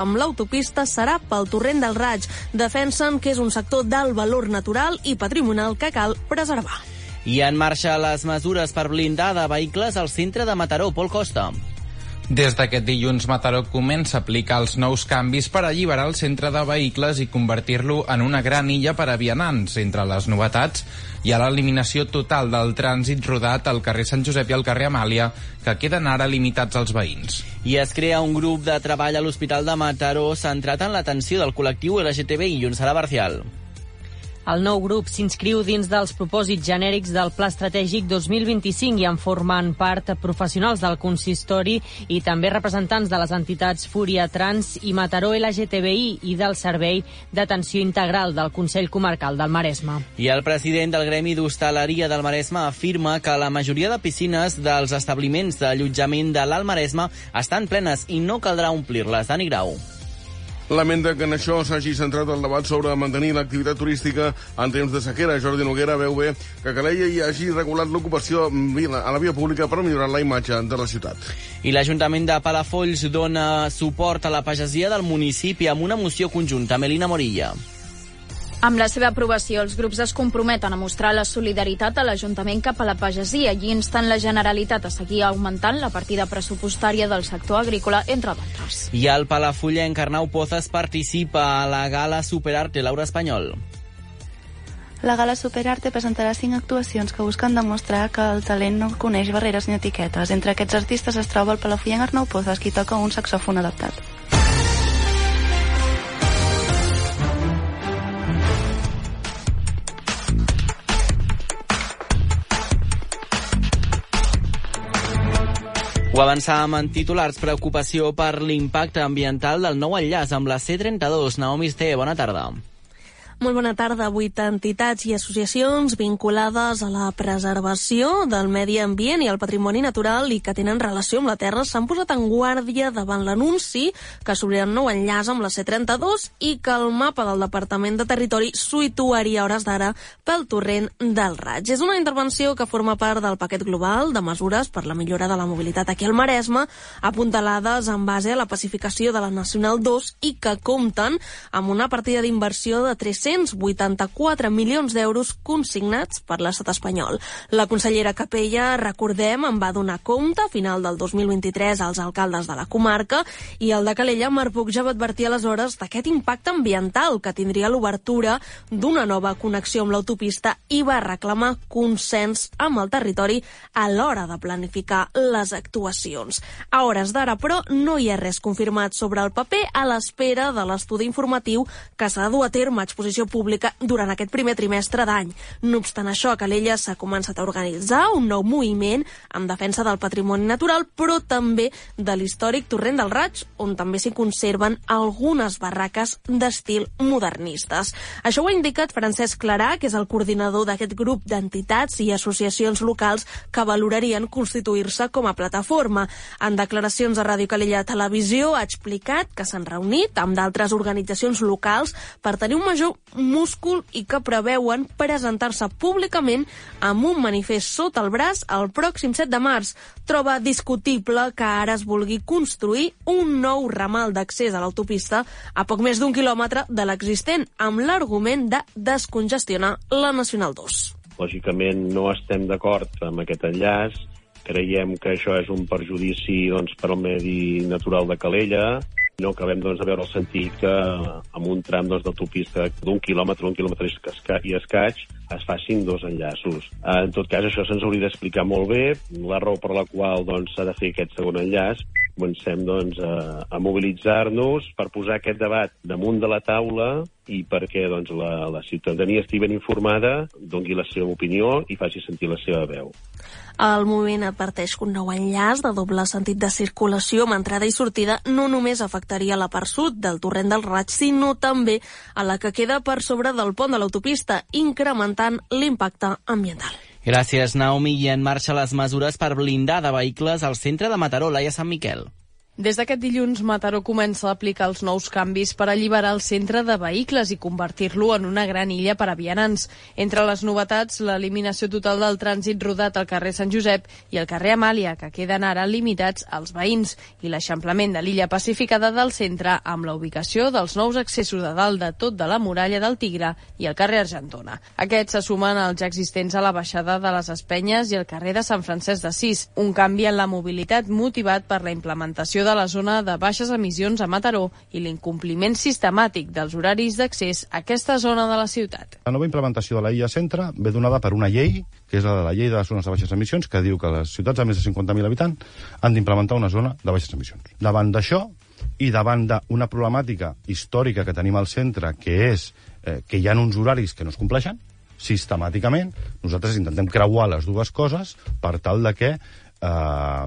amb l'autopista serà pel torrent del Raig. Defensen que és un sector d'alt valor natural i patrimonial que cal preservar. I en marxa les mesures per blindar de vehicles al centre de Mataró, Pol Costa. Des d'aquest dilluns, Mataró comença a aplicar els nous canvis per alliberar el centre de vehicles i convertir-lo en una gran illa per a vianants. Entre les novetats hi ha l'eliminació total del trànsit rodat al carrer Sant Josep i al carrer Amàlia, que queden ara limitats als veïns. I es crea un grup de treball a l'Hospital de Mataró centrat en l'atenció del col·lectiu LGTBI i un Sala Barcial. El nou grup s'inscriu dins dels propòsits genèrics del Pla Estratègic 2025 i en formen part professionals del consistori i també representants de les entitats Fúria Trans i Mataró LGTBI i del Servei d'Atenció Integral del Consell Comarcal del Maresme. I el president del Gremi d'Hostaleria del Maresme afirma que la majoria de piscines dels establiments d'allotjament de l'Alt Maresme estan plenes i no caldrà omplir-les. Dani Grau. Lamenta que en això s'hagi centrat el debat sobre mantenir l'activitat turística en temps de sequera. Jordi Noguera veu bé que Calella hi hagi regulat l'ocupació a la via pública per millorar la imatge de la ciutat. I l'Ajuntament de Palafolls dona suport a la pagesia del municipi amb una moció conjunta. Melina Morilla. Amb la seva aprovació, els grups es comprometen a mostrar la solidaritat a l'Ajuntament cap a la pagesia i insten la Generalitat a seguir augmentant la partida pressupostària del sector agrícola, entre d'altres. I el Palafullenc Arnau Pozas participa a la gala Superarte Laura Espanyol. La gala Superarte presentarà cinc actuacions que busquen demostrar que el talent no coneix barreres ni etiquetes. Entre aquests artistes es troba el palafullenc Arnau Pozas, qui toca un saxòfon adaptat. Avançàvem en titulars. Preocupació per l'impacte ambiental del nou enllaç amb la C32. Naomi Ste, bona tarda. Molt bona tarda. Vuit entitats i associacions vinculades a la preservació del medi ambient i el patrimoni natural i que tenen relació amb la Terra s'han posat en guàrdia davant l'anunci que s'obrirà un nou enllaç amb la C32 i que el mapa del Departament de Territori situaria hores d'ara pel torrent del Raig. És una intervenció que forma part del paquet global de mesures per la millora de la mobilitat aquí al Maresme, apuntalades en base a la pacificació de la Nacional 2 i que compten amb una partida d'inversió de 300 384 milions d'euros consignats per l'estat espanyol. La consellera Capella, recordem, en va donar compte a final del 2023 als alcaldes de la comarca i el de Calella, Marc Puig, ja va advertir aleshores d'aquest impacte ambiental que tindria l'obertura d'una nova connexió amb l'autopista i va reclamar consens amb el territori a l'hora de planificar les actuacions. A hores d'ara, però, no hi ha res confirmat sobre el paper a l'espera de l'estudi informatiu que s'ha de dur a terme a exposició pública durant aquest primer trimestre d'any. No obstant això, a Calella s'ha començat a organitzar un nou moviment en defensa del patrimoni natural, però també de l'històric Torrent del Raig, on també s'hi conserven algunes barraques d'estil modernistes. Això ho ha indicat Francesc Clarà, que és el coordinador d'aquest grup d'entitats i associacions locals que valorarien constituir-se com a plataforma. En declaracions a Ràdio Calella Televisió ha explicat que s'han reunit amb d'altres organitzacions locals per tenir un major múscul i que preveuen presentar-se públicament amb un manifest sota el braç el pròxim 7 de març. Troba discutible que ara es vulgui construir un nou ramal d'accés a l'autopista a poc més d'un quilòmetre de l'existent, amb l'argument de descongestionar la Nacional 2. Lògicament no estem d'acord amb aquest enllaç, creiem que això és un perjudici doncs, per al medi natural de Calella, no acabem doncs, de veure el sentit que amb un tram doncs, d'autopista d'un quilòmetre, un quilòmetre i escaig, es facin dos enllaços. En tot cas, això se'ns hauria d'explicar molt bé, la raó per la qual doncs, s'ha doncs, de fer aquest segon enllaç, comencem doncs, a, a mobilitzar-nos per posar aquest debat damunt de la taula i perquè doncs, la, la ciutadania estigui ben informada, dongui la seva opinió i faci sentir la seva veu. El moviment adverteix que un nou enllaç de doble sentit de circulació amb entrada i sortida no només afectaria la part sud del torrent del Raig, sinó també a la que queda per sobre del pont de l'autopista, incrementant l'impacte ambiental. Gràcies, Naomi. I en marxa les mesures per blindar de vehicles al centre de Mataró, Laia Sant Miquel. Des d'aquest dilluns, Mataró comença a aplicar els nous canvis per alliberar el centre de vehicles i convertir-lo en una gran illa per a vianants. Entre les novetats, l'eliminació total del trànsit rodat al carrer Sant Josep i el carrer Amàlia, que queden ara limitats als veïns, i l'eixamplament de l'illa pacificada del centre amb la ubicació dels nous accessos de dalt de tot de la muralla del Tigre i el carrer Argentona. Aquests se sumen als ja existents a la baixada de les Espenyes i el carrer de Sant Francesc d'Assís, un canvi en la mobilitat motivat per la implementació de la zona de baixes emissions a Mataró i l'incompliment sistemàtic dels horaris d'accés a aquesta zona de la ciutat. La nova implementació de la IA Centre ve donada per una llei, que és la de la llei de les zones de baixes emissions, que diu que les ciutats de més de 50.000 habitants han d'implementar una zona de baixes emissions. Davant d'això, i davant d'una problemàtica històrica que tenim al centre, que és eh, que hi ha uns horaris que no es compleixen, sistemàticament, nosaltres intentem creuar les dues coses per tal de que eh,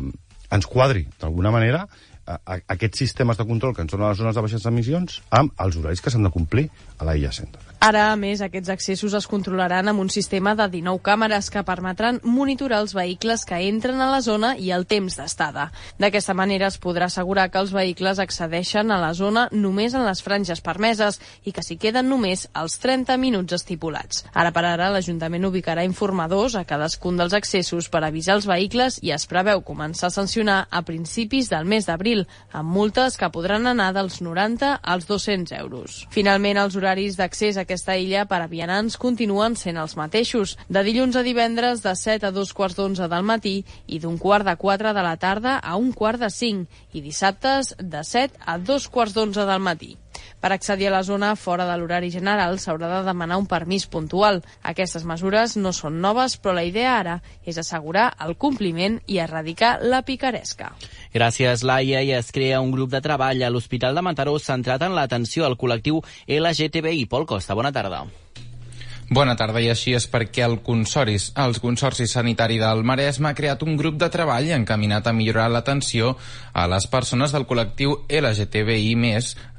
ens quadri, d'alguna manera, a, a, aquests sistemes de control que ens donen les zones de baixes emissions amb els horaris que s'han de complir a la IA Center. Ara, a més, aquests accessos es controlaran amb un sistema de 19 càmeres que permetran monitorar els vehicles que entren a la zona i el temps d'estada. D'aquesta manera es podrà assegurar que els vehicles accedeixen a la zona només en les franges permeses i que s'hi queden només els 30 minuts estipulats. Ara per ara, l'Ajuntament ubicarà informadors a cadascun dels accessos per avisar els vehicles i es preveu començar a sancionar a principis del mes d'abril, amb multes que podran anar dels 90 als 200 euros. Finalment, els horaris d'accés a aquesta illa per a vianants continuen sent els mateixos, de dilluns a divendres de 7 a 2 quarts d'11 del matí i d'un quart de 4 de la tarda a un quart de 5 i dissabtes de 7 a 2 quarts d'11 del matí. Per accedir a la zona fora de l'horari general s'haurà de demanar un permís puntual. Aquestes mesures no són noves, però la idea ara és assegurar el compliment i erradicar la picaresca. Gràcies, Laia, i es crea un grup de treball a l'Hospital de Mataró centrat en l'atenció al col·lectiu LGTBI. Pol Costa, bona tarda. Bona tarda, i així és perquè el Consoris, el Consorci Sanitari del Maresme ha creat un grup de treball encaminat a millorar l'atenció a les persones del col·lectiu LGTBI+,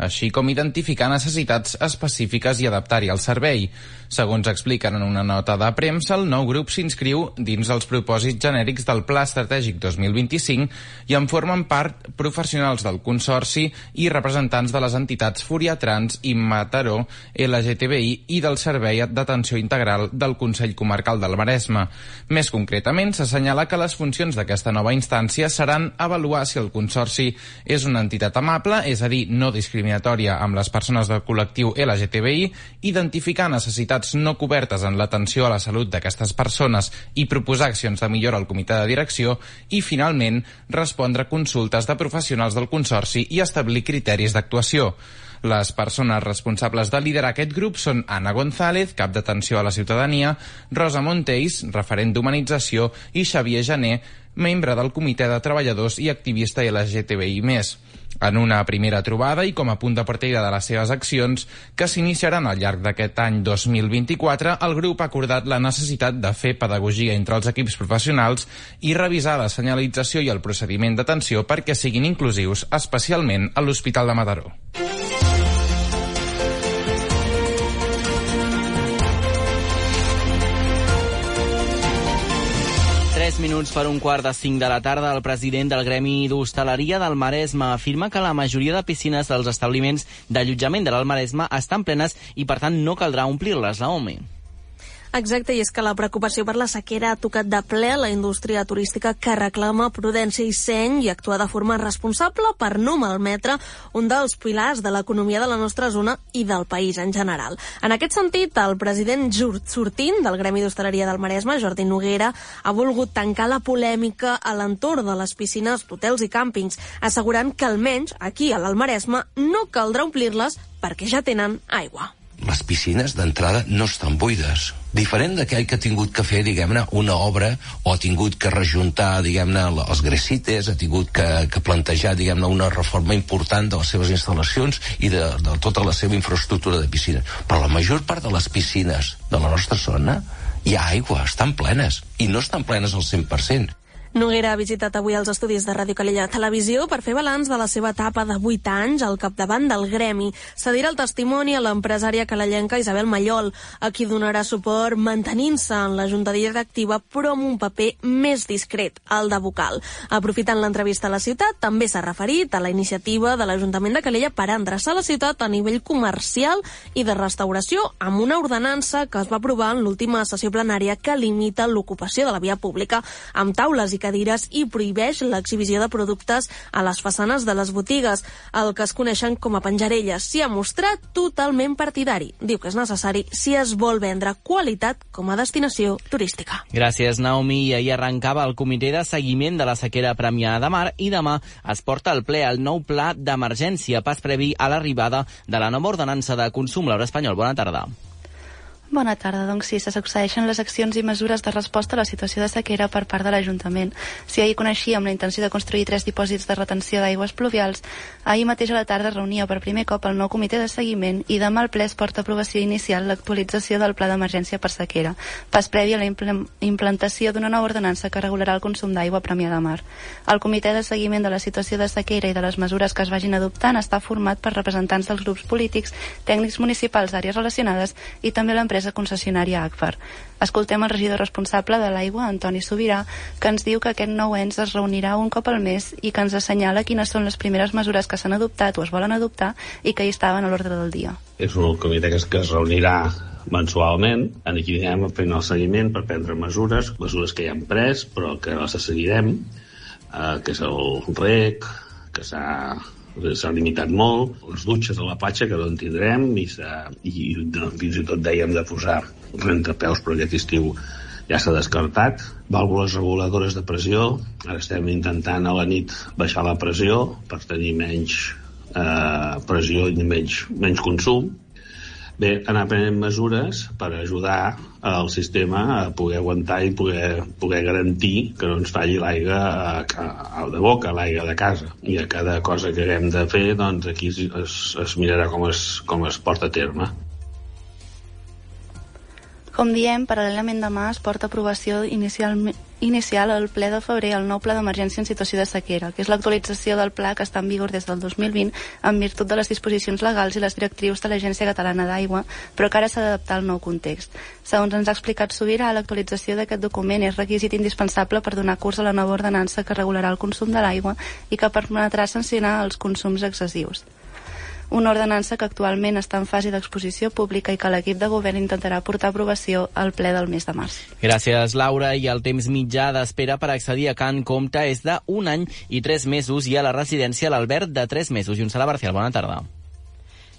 així com identificar necessitats específiques i adaptar-hi el servei. Segons expliquen en una nota de premsa, el nou grup s'inscriu dins els propòsits genèrics del Pla Estratègic 2025 i en formen part professionals del Consorci i representants de les entitats Fúria Trans i Mataró LGTBI i del Servei d'Atenció Integral del Consell Comarcal del Maresme. Més concretament, s'assenyala que les funcions d'aquesta nova instància seran avaluar si el Consorci és una entitat amable, és a dir, no discriminatòria amb les persones del col·lectiu LGTBI, identificar necessitats no cobertes en l'atenció a la salut d'aquestes persones i proposar accions de millora al comitè de direcció i, finalment, respondre consultes de professionals del Consorci i establir criteris d'actuació. Les persones responsables de liderar aquest grup són Anna González, cap d'atenció a la ciutadania, Rosa Monteis, referent d'humanització, i Xavier Jané, membre del Comitè de Treballadors i activista LGTBI+. En una primera trobada i com a punt de partida de les seves accions, que s'iniciaran al llarg d'aquest any 2024, el grup ha acordat la necessitat de fer pedagogia entre els equips professionals i revisar la senyalització i el procediment d'atenció perquè siguin inclusius, especialment a l'Hospital de Mataró. 3 minuts per un quart de 5 de la tarda, el president del Gremi d'Hostaleria del Maresme afirma que la majoria de piscines dels establiments d'allotjament de l'Alt Maresme estan plenes i, per tant, no caldrà omplir-les, Naomi. Exacte, i és que la preocupació per la sequera ha tocat de ple la indústria turística que reclama prudència i seny i actuar de forma responsable per no malmetre un dels pilars de l'economia de la nostra zona i del país en general. En aquest sentit, el president Sortint del Gremi d'Hostaleria del Maresme, Jordi Noguera, ha volgut tancar la polèmica a l'entorn de les piscines d'hotels i càmpings, assegurant que almenys aquí a l'Alt Maresme no caldrà omplir-les perquè ja tenen aigua les piscines d'entrada no estan buides. Diferent d'aquell que ha tingut que fer, diguem-ne, una obra o ha tingut que rejuntar, diguem-ne, els grecites, ha tingut que, que plantejar, diguem-ne, una reforma important de les seves instal·lacions i de, de tota la seva infraestructura de piscines. Però la major part de les piscines de la nostra zona hi ha aigua, estan plenes, i no estan plenes al 100%. Noguera ha visitat avui els estudis de Ràdio Calella Televisió per fer balanç de la seva etapa de 8 anys al capdavant del gremi. Cedirà el testimoni a l'empresària calellenca Isabel Mallol, a qui donarà suport mantenint-se en la junta directiva però amb un paper més discret, el de vocal. Aprofitant l'entrevista a la ciutat, també s'ha referit a la iniciativa de l'Ajuntament de Calella per endreçar la ciutat a nivell comercial i de restauració amb una ordenança que es va aprovar en l'última sessió plenària que limita l'ocupació de la via pública amb taules i cadires i prohibeix l'exhibició de productes a les façanes de les botigues, el que es coneixen com a penjarelles. S'hi ha mostrat totalment partidari. Diu que és necessari si es vol vendre qualitat com a destinació turística. Gràcies, Naomi. I ahir arrencava el comitè de seguiment de la sequera premiada de mar i demà es porta al ple el nou pla d'emergència pas previ a l'arribada de la nova ordenança de consum. L'hora espanyol, bona tarda. Bona tarda. Doncs sí, se succeeixen les accions i mesures de resposta a la situació de sequera per part de l'Ajuntament. Si ahir coneixíem la intenció de construir tres dipòsits de retenció d'aigües pluvials, ahir mateix a la tarda reunia per primer cop el nou comitè de seguiment i demà el ple es porta aprovació inicial l'actualització del pla d'emergència per sequera, pas previ a la implantació d'una nova ordenança que regularà el consum d'aigua a Premià de Mar. El comitè de seguiment de la situació de sequera i de les mesures que es vagin adoptant està format per representants dels grups polítics, tècnics municipals d'àrees relacionades i també l'empresa l'empresa concessionària Agfar. Escoltem el regidor responsable de l'aigua, Antoni Sobirà, que ens diu que aquest nou ens es reunirà un cop al mes i que ens assenyala quines són les primeres mesures que s'han adoptat o es volen adoptar i que hi estaven a l'ordre del dia. És un comitè que es, que es reunirà mensualment, en aquí anem fent el seguiment per prendre mesures, mesures que ja hem pres però que les seguirem, eh, que és el rec, que s'ha s'ha limitat molt, les dutxes a la platja que no en tindrem i, i fins i tot dèiem de posar rentapeus però aquest estiu ja s'ha descartat. Vàlvules reguladores de pressió, ara estem intentant a la nit baixar la pressió per tenir menys eh, pressió i menys, menys consum Bé, anar prenent mesures per ajudar el sistema a poder aguantar i poder, poder garantir que no ens falli l'aigua de boca, l'aigua de casa. I a cada cosa que haguem de fer, doncs aquí es, es mirarà com es, com es porta a terme. Com diem, paral·lelament demà es porta aprovació inicial, inicial al ple de febrer el nou pla d'emergència en situació de sequera, que és l'actualització del pla que està en vigor des del 2020 en virtut de les disposicions legals i les directrius de l'Agència Catalana d'Aigua, però que ara s'ha d'adaptar al nou context. Segons ens ha explicat Sobirà, l'actualització d'aquest document és requisit indispensable per donar curs a la nova ordenança que regularà el consum de l'aigua i que permetrà sancionar els consums excessius una ordenança que actualment està en fase d'exposició pública i que l'equip de govern intentarà portar a aprovació al ple del mes de març. Gràcies, Laura. I el temps mitjà d'espera per accedir a Can Comte és d'un any i tres mesos i a la residència l'Albert de tres mesos. I un sala Barcial, bona tarda.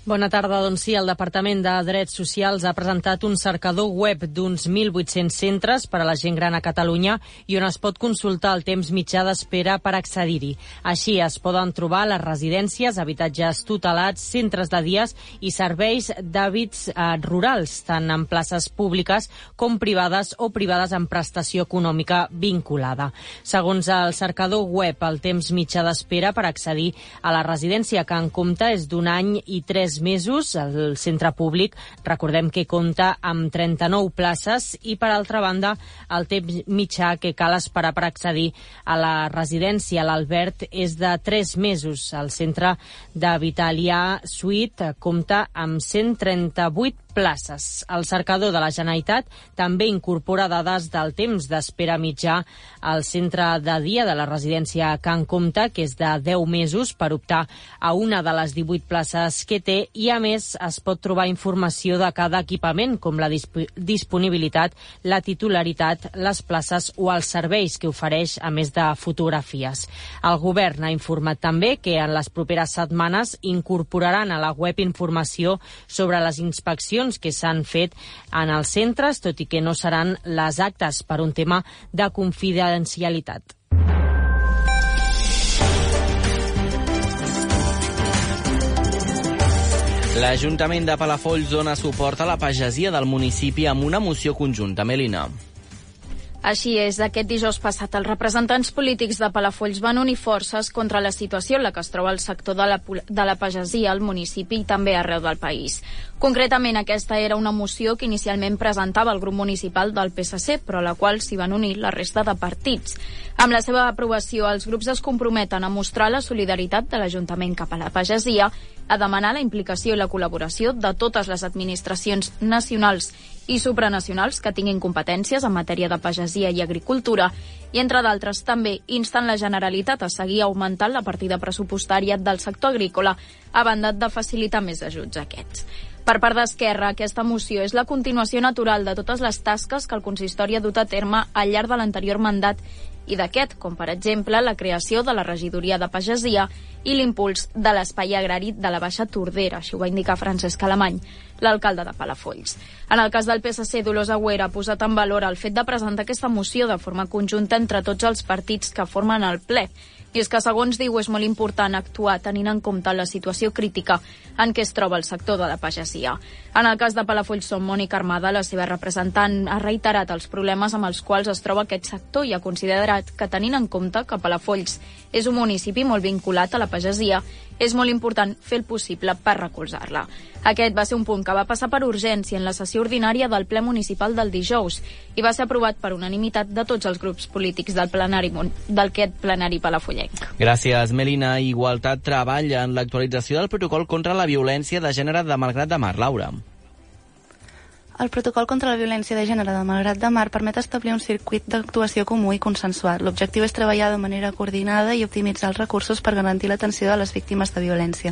Bona tarda. Doncs sí, el Departament de Drets Socials ha presentat un cercador web d'uns 1.800 centres per a la gent gran a Catalunya i on es pot consultar el temps mitjà d'espera per accedir-hi. Així es poden trobar les residències, habitatges tutelats, centres de dies i serveis d'hàbits eh, rurals, tant en places públiques com privades o privades amb prestació econòmica vinculada. Segons el cercador web, el temps mitjà d'espera per accedir a la residència que en compte és d'un any i tres mesos. El centre públic, recordem que compta amb 39 places i, per altra banda, el temps mitjà que cal esperar per accedir a la residència, l'Albert, és de 3 mesos. El centre de Vitalià Suite compta amb 138 places. El cercador de la Generalitat també incorpora dades del temps d'espera mitjà al centre de dia de la residència Can Comte, que és de 10 mesos per optar a una de les 18 places que té i, a més, es pot trobar informació de cada equipament, com la disp disponibilitat, la titularitat, les places o els serveis que ofereix, a més de fotografies. El govern ha informat també que en les properes setmanes incorporaran a la web informació sobre les inspeccions actuacions que s'han fet en els centres, tot i que no seran les actes per un tema de confidencialitat. L'Ajuntament de Palafolls dona suport a la pagesia del municipi amb una moció conjunta. Melina. Així és, aquest dijous passat els representants polítics de Palafolls van unir forces contra la situació en la que es troba el sector de la, de la pagesia al municipi i també arreu del país. Concretament, aquesta era una moció que inicialment presentava el grup municipal del PSC, però a la qual s'hi van unir la resta de partits. Amb la seva aprovació, els grups es comprometen a mostrar la solidaritat de l'Ajuntament cap a la pagesia, a demanar la implicació i la col·laboració de totes les administracions nacionals i supranacionals que tinguin competències en matèria de pagesia i agricultura i, entre d'altres, també insten la Generalitat a seguir augmentant la partida pressupostària del sector agrícola a banda de facilitar més ajuts a aquests. Per part d'Esquerra, aquesta moció és la continuació natural de totes les tasques que el consistori ha dut a terme al llarg de l'anterior mandat i d'aquest, com per exemple la creació de la regidoria de pagesia i l'impuls de l'espai agrari de la Baixa Tordera, així ho va indicar Francesc Alemany, l'alcalde de Palafolls. En el cas del PSC, Dolors Agüera ha posat en valor el fet de presentar aquesta moció de forma conjunta entre tots els partits que formen el ple i és que, segons diu, és molt important actuar tenint en compte la situació crítica en què es troba el sector de la pagesia. En el cas de Palafolls som Mònica Armada, la seva representant, ha reiterat els problemes amb els quals es troba aquest sector i ha considerat que, tenint en compte que Palafolls és un municipi molt vinculat a la pagesia, és molt important fer el possible per recolzar-la. Aquest va ser un punt que va passar per urgència en la sessió ordinària del ple municipal del dijous i va ser aprovat per unanimitat de tots els grups polítics del plenari d'aquest plenari palafollenc. Gràcies, Melina. Igualtat treballa en l'actualització del protocol contra la violència de gènere de Malgrat de Mar. Laura. El protocol contra la violència de gènere de Malgrat de Mar permet establir un circuit d'actuació comú i consensuat. L'objectiu és treballar de manera coordinada i optimitzar els recursos per garantir l'atenció de les víctimes de violència.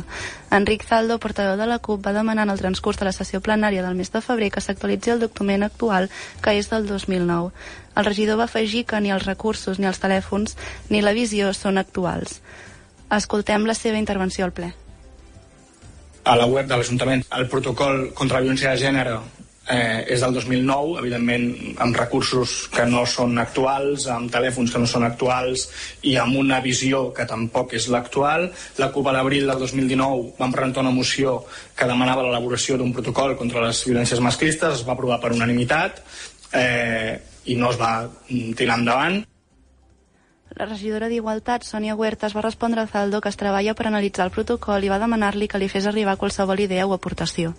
Enric Zaldo, portaveu de la CUP, va demanar en el transcurs de la sessió plenària del mes de febrer que s'actualitzi el document actual, que és del 2009. El regidor va afegir que ni els recursos, ni els telèfons, ni la visió són actuals. Escoltem la seva intervenció al ple a la web de l'Ajuntament. El protocol contra la violència de gènere eh, és del 2009, evidentment amb recursos que no són actuals, amb telèfons que no són actuals i amb una visió que tampoc és l'actual. La CUP a l'abril del 2019 vam presentar una moció que demanava l'elaboració d'un protocol contra les violències masclistes, es va aprovar per unanimitat eh, i no es va tirar endavant. La regidora d'Igualtat, Sònia Huertas, va respondre a Zaldo que es treballa per analitzar el protocol i va demanar-li que li fes arribar qualsevol idea o aportació.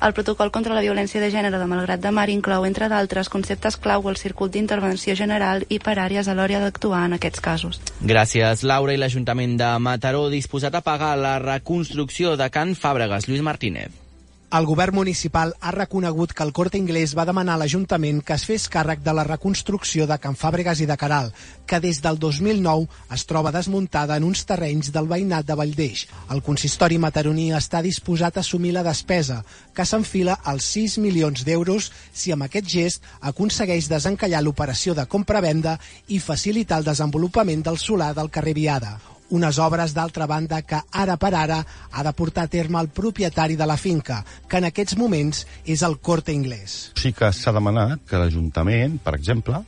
El protocol contra la violència de gènere de Malgrat de Mar inclou, entre d'altres, conceptes clau al circuit d'intervenció general i per àrees a l'hora d'actuar en aquests casos. Gràcies, Laura. I l'Ajuntament de Mataró disposat a pagar la reconstrucció de Can Fàbregas. Lluís Martínez. El govern municipal ha reconegut que el Corte Inglés va demanar a l'Ajuntament que es fes càrrec de la reconstrucció de Can Fàbregas i de Caral, que des del 2009 es troba desmuntada en uns terrenys del veïnat de Valldeix. El consistori mataroní està disposat a assumir la despesa, que s'enfila als 6 milions d'euros si amb aquest gest aconsegueix desencallar l'operació de compra-venda i facilitar el desenvolupament del solar del carrer Viada unes obres d'altra banda que ara per ara ha de portar a terme el propietari de la finca, que en aquests moments és el Corte Inglés. Sí que s'ha demanat que l'Ajuntament, per exemple,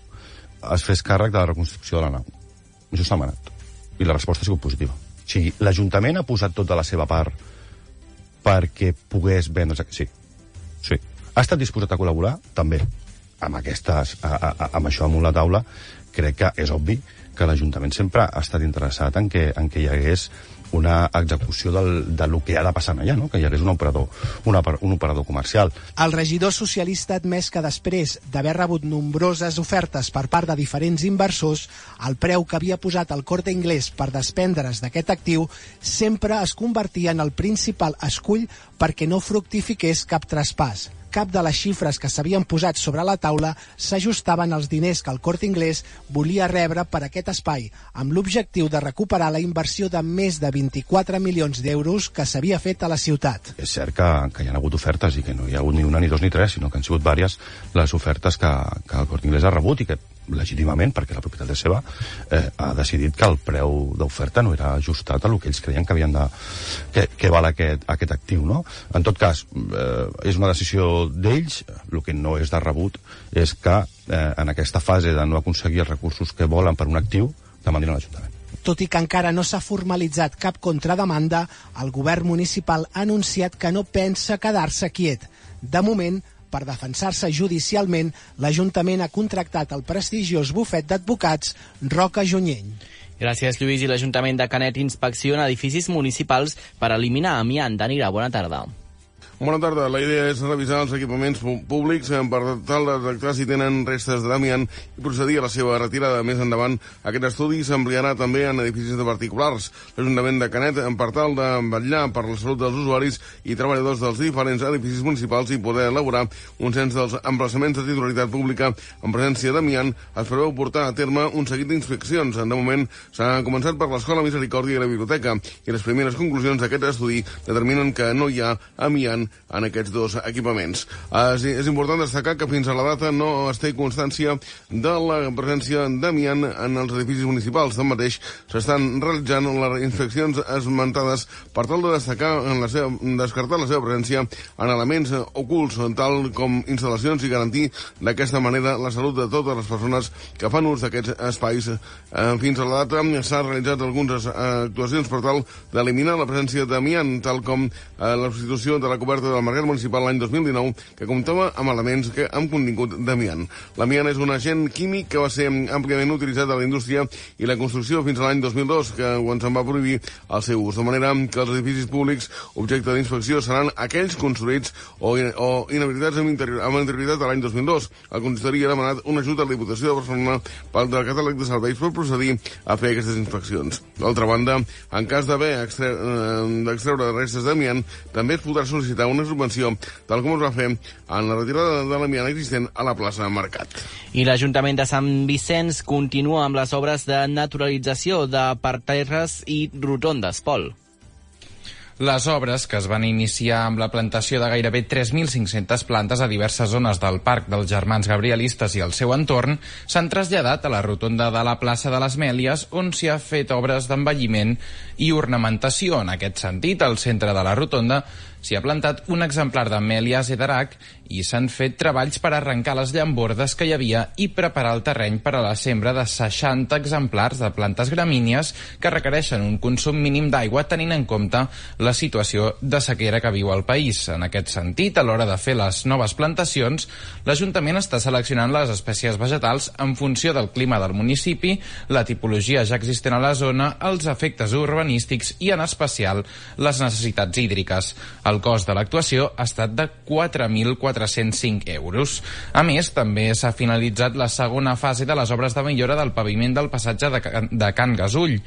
es fes càrrec de la reconstrucció de la nau. Això s'ha demanat. I la resposta ha sigut positiva. O sigui, l'Ajuntament ha posat tota la seva part perquè pogués vendre... Sí, sí. Ha estat disposat a col·laborar? També. Amb, aquestes, a, a, amb això amunt la taula, crec que és obvi que l'Ajuntament sempre ha estat interessat en que, en que hi hagués una execució del, de lo que ha de passar allà, no? que hi hagués un operador, una, un operador comercial. El regidor socialista ha admès que després d'haver rebut nombroses ofertes per part de diferents inversors, el preu que havia posat el Corte Inglés per desprendre's d'aquest actiu sempre es convertia en el principal escull perquè no fructifiqués cap traspàs cap de les xifres que s'havien posat sobre la taula s'ajustaven als diners que el Corte Inglés volia rebre per aquest espai, amb l'objectiu de recuperar la inversió de més de 24 milions d'euros que s'havia fet a la ciutat. És cert que, que hi ha hagut ofertes i que no hi ha hagut ni una, ni dos, ni tres, sinó que han sigut diverses les ofertes que, que el Corte Inglés ha rebut i que legítimament, perquè la propietat és seva, eh, ha decidit que el preu d'oferta no era ajustat a el que ells creien que havien de... que, que val aquest, aquest actiu, no? En tot cas, eh, és una decisió d'ells, el que no és de rebut és que eh, en aquesta fase de no aconseguir els recursos que volen per un actiu, demanin a l'Ajuntament. Tot i que encara no s'ha formalitzat cap contrademanda, el govern municipal ha anunciat que no pensa quedar-se quiet. De moment, Per defensar-se judicialment, l'Ajuntament ha contractat el prestigiós bufet d'advocats Roca Junyent. Gràcies, Lluís. I l'Ajuntament de Canet inspecciona edificis municipals per eliminar amiant. Danira, bona tarda. Bona tarda. La idea és revisar els equipaments públics per tal de detectar si tenen restes d'amiant i procedir a la seva retirada. Més endavant, aquest estudi s'ampliarà també en edificis de particulars. L'Ajuntament de Canet, per tal de vetllar per la salut dels usuaris i treballadors dels diferents edificis municipals i poder elaborar un cens dels emplaçaments de titularitat pública en presència d'amiant, es preveu portar a terme un seguit d'inspeccions. De moment, s'ha començat per l'Escola Misericòrdia i la Biblioteca i les primeres conclusions d'aquest estudi determinen que no hi ha amiant en aquests dos equipaments. És, és important destacar que fins a la data no es té constància de la presència d'amiant en els edificis municipals. Tanmateix, s'estan realitzant les inspeccions esmentades per tal de destacar en la seva, descartar la seva presència en elements ocults, tal com instal·lacions i garantir d'aquesta manera la salut de totes les persones que fan ús d'aquests espais. Eh, fins a la data s'han realitzat algunes eh, actuacions per tal d'eliminar la presència d'amiant, tal com eh, la substitució de la coberta del Mercat Municipal l'any 2019, que comptava amb elements que amb contingut d'amiant. L'amiant és un agent químic que va ser àmpliament utilitzat a la indústria i la construcció fins a l'any 2002, que quan se'n va prohibir el seu ús. De manera que els edificis públics objecte d'inspecció seran aquells construïts o, o inhabilitats amb, amb anterioritat a l'any 2002. El consistori ha demanat un ajut a la Diputació de Barcelona pel del catàleg de serveis per procedir a fer aquestes inspeccions. D'altra banda, en cas d'haver eh, d'extreure restes d'amiant, també es podrà sol·licitar una subvenció, tal com es va fer en la retirada de l'amiant existent a la plaça Mercat. I l'Ajuntament de Sant Vicenç continua amb les obres de naturalització de parterres i rotondes. Pol. Les obres, que es van iniciar amb la plantació de gairebé 3.500 plantes a diverses zones del Parc dels Germans Gabrielistes i el seu entorn, s'han traslladat a la rotonda de la plaça de les Mèlies, on s'hi ha fet obres d'envelliment i ornamentació. En aquest sentit, al centre de la rotonda s'hi ha plantat un exemplar d'Amèlia Zedarac i s'han fet treballs per arrencar les llambordes que hi havia i preparar el terreny per a la sembra de 60 exemplars de plantes gramínies que requereixen un consum mínim d'aigua tenint en compte la situació de sequera que viu el país. En aquest sentit, a l'hora de fer les noves plantacions, l'Ajuntament està seleccionant les espècies vegetals en funció del clima del municipi, la tipologia ja existent a la zona, els efectes urbanístics i, en especial, les necessitats hídriques. El cost de l'actuació ha estat de 4.405 euros. A més, també s'ha finalitzat la segona fase de les obres de millora del paviment del passatge de Can, de Can Gasull.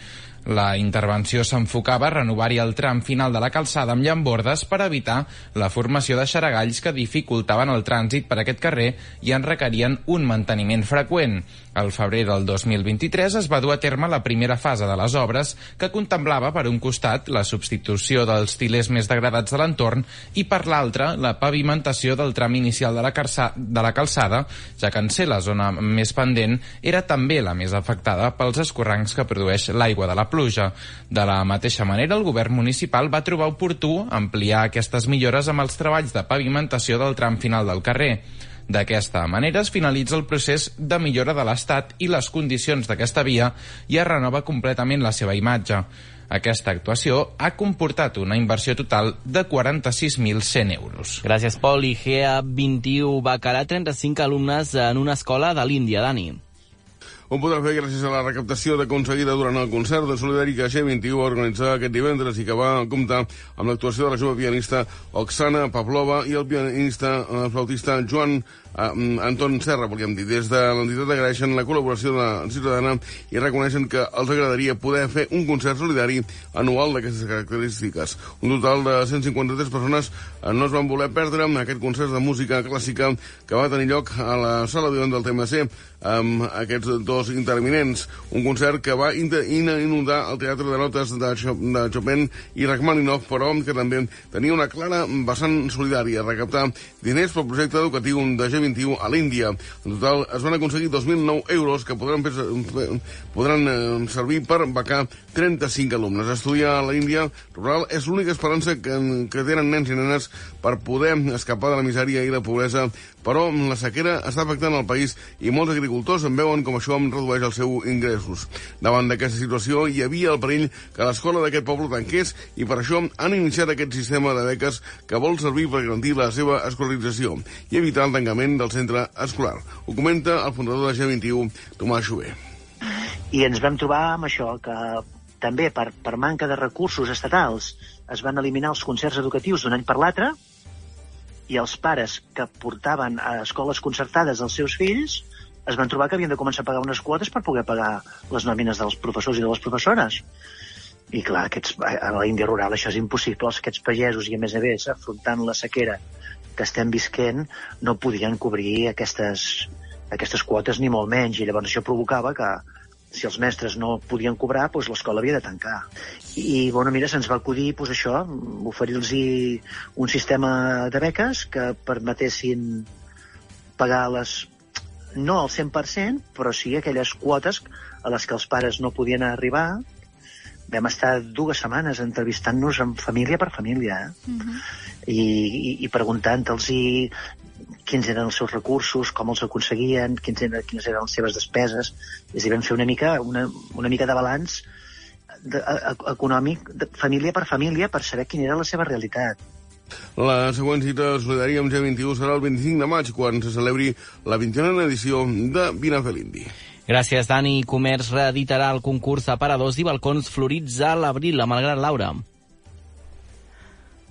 La intervenció s'enfocava a renovar-hi el tram final de la calçada amb llambordes per evitar la formació de xaragalls que dificultaven el trànsit per aquest carrer i en requerien un manteniment freqüent. Al febrer del 2023 es va dur a terme la primera fase de les obres que contemplava per un costat la substitució dels tilers més degradats de l'entorn i per l'altre la pavimentació del tram inicial de la, calça, de la calçada, ja que en ser la zona més pendent era també la més afectada pels escorrancs que produeix l'aigua de la pluja. De la mateixa manera, el govern municipal va trobar oportú ampliar aquestes millores amb els treballs de pavimentació del tram final del carrer. D'aquesta manera es finalitza el procés de millora de l'estat i les condicions d'aquesta via i es renova completament la seva imatge. Aquesta actuació ha comportat una inversió total de 46.100 euros. Gràcies, Pol. I GA21 becarà 35 alumnes en una escola de l'Índia, Dani. Ho podrà fer gràcies a la recaptació aconseguida durant el concert de solidari que G21 va aquest divendres i que va comptar amb l'actuació de la jove pianista Oksana Pavlova i el pianista el flautista Joan eh, Anton Serra, volíem dir. Des de l'entitat agraeixen la col·laboració de la ciutadana i reconeixen que els agradaria poder fer un concert solidari anual d'aquestes característiques. Un total de 153 persones eh, no es van voler perdre aquest concert de música clàssica que va tenir lloc a la sala de del TMC amb aquests dos interminents. Un concert que va inundar el Teatre de Notes de, de Chopin i Rachmaninoff, però que també tenia una clara vessant solidària, recaptar diners pel projecte educatiu de G21 a l'Índia. En total es van aconseguir 2.009 euros que podran, fer, podran eh, servir per becar 35 alumnes. Estudiar a l'Índia rural és l'única esperança que, que tenen nens i nenes per poder escapar de la misèria i la pobresa, però la sequera està afectant el país i molts agricultors en veuen com això em redueix els seus ingressos. Davant d'aquesta situació hi havia el perill que l'escola d'aquest poble tanqués i per això han iniciat aquest sistema de beques que vol servir per garantir la seva escolarització i evitar el tancament del centre escolar. Ho comenta el fundador de G21, Tomàs Xuber. I ens vam trobar amb això, que també per, per manca de recursos estatals es van eliminar els concerts educatius d'un any per l'altre i els pares que portaven a escoles concertades els seus fills es van trobar que havien de començar a pagar unes quotes per poder pagar les nòmines dels professors i de les professores. I clar, aquests, a l'Índia rural això és impossible. Aquests pagesos i a més a més afrontant la sequera que estem visquent no podien cobrir aquestes, aquestes quotes ni molt menys i llavors això provocava que, si els mestres no podien cobrar, doncs l'escola havia de tancar. I, bueno, mira, se'ns va acudir, doncs això, oferir-los un sistema de beques que permetessin pagar les no al 100%, però sí aquelles quotes a les que els pares no podien arribar. Vam estar dues setmanes entrevistant-nos amb família per família, eh? Uh -huh. I, i, i preguntant-los quins eren els seus recursos, com els aconseguien, quins eren, quines eren les seves despeses. És a dir, vam fer una mica, una, una mica de balanç de, a, econòmic de, família per família per saber quina era la seva realitat. La següent cita solidària amb G21 serà el 25 de maig, quan se celebri la 21a edició de Vina Felindi. Gràcies, Dani. Comerç reeditarà el concurs aparadors i balcons florits a l'abril, a Malgrat Laura.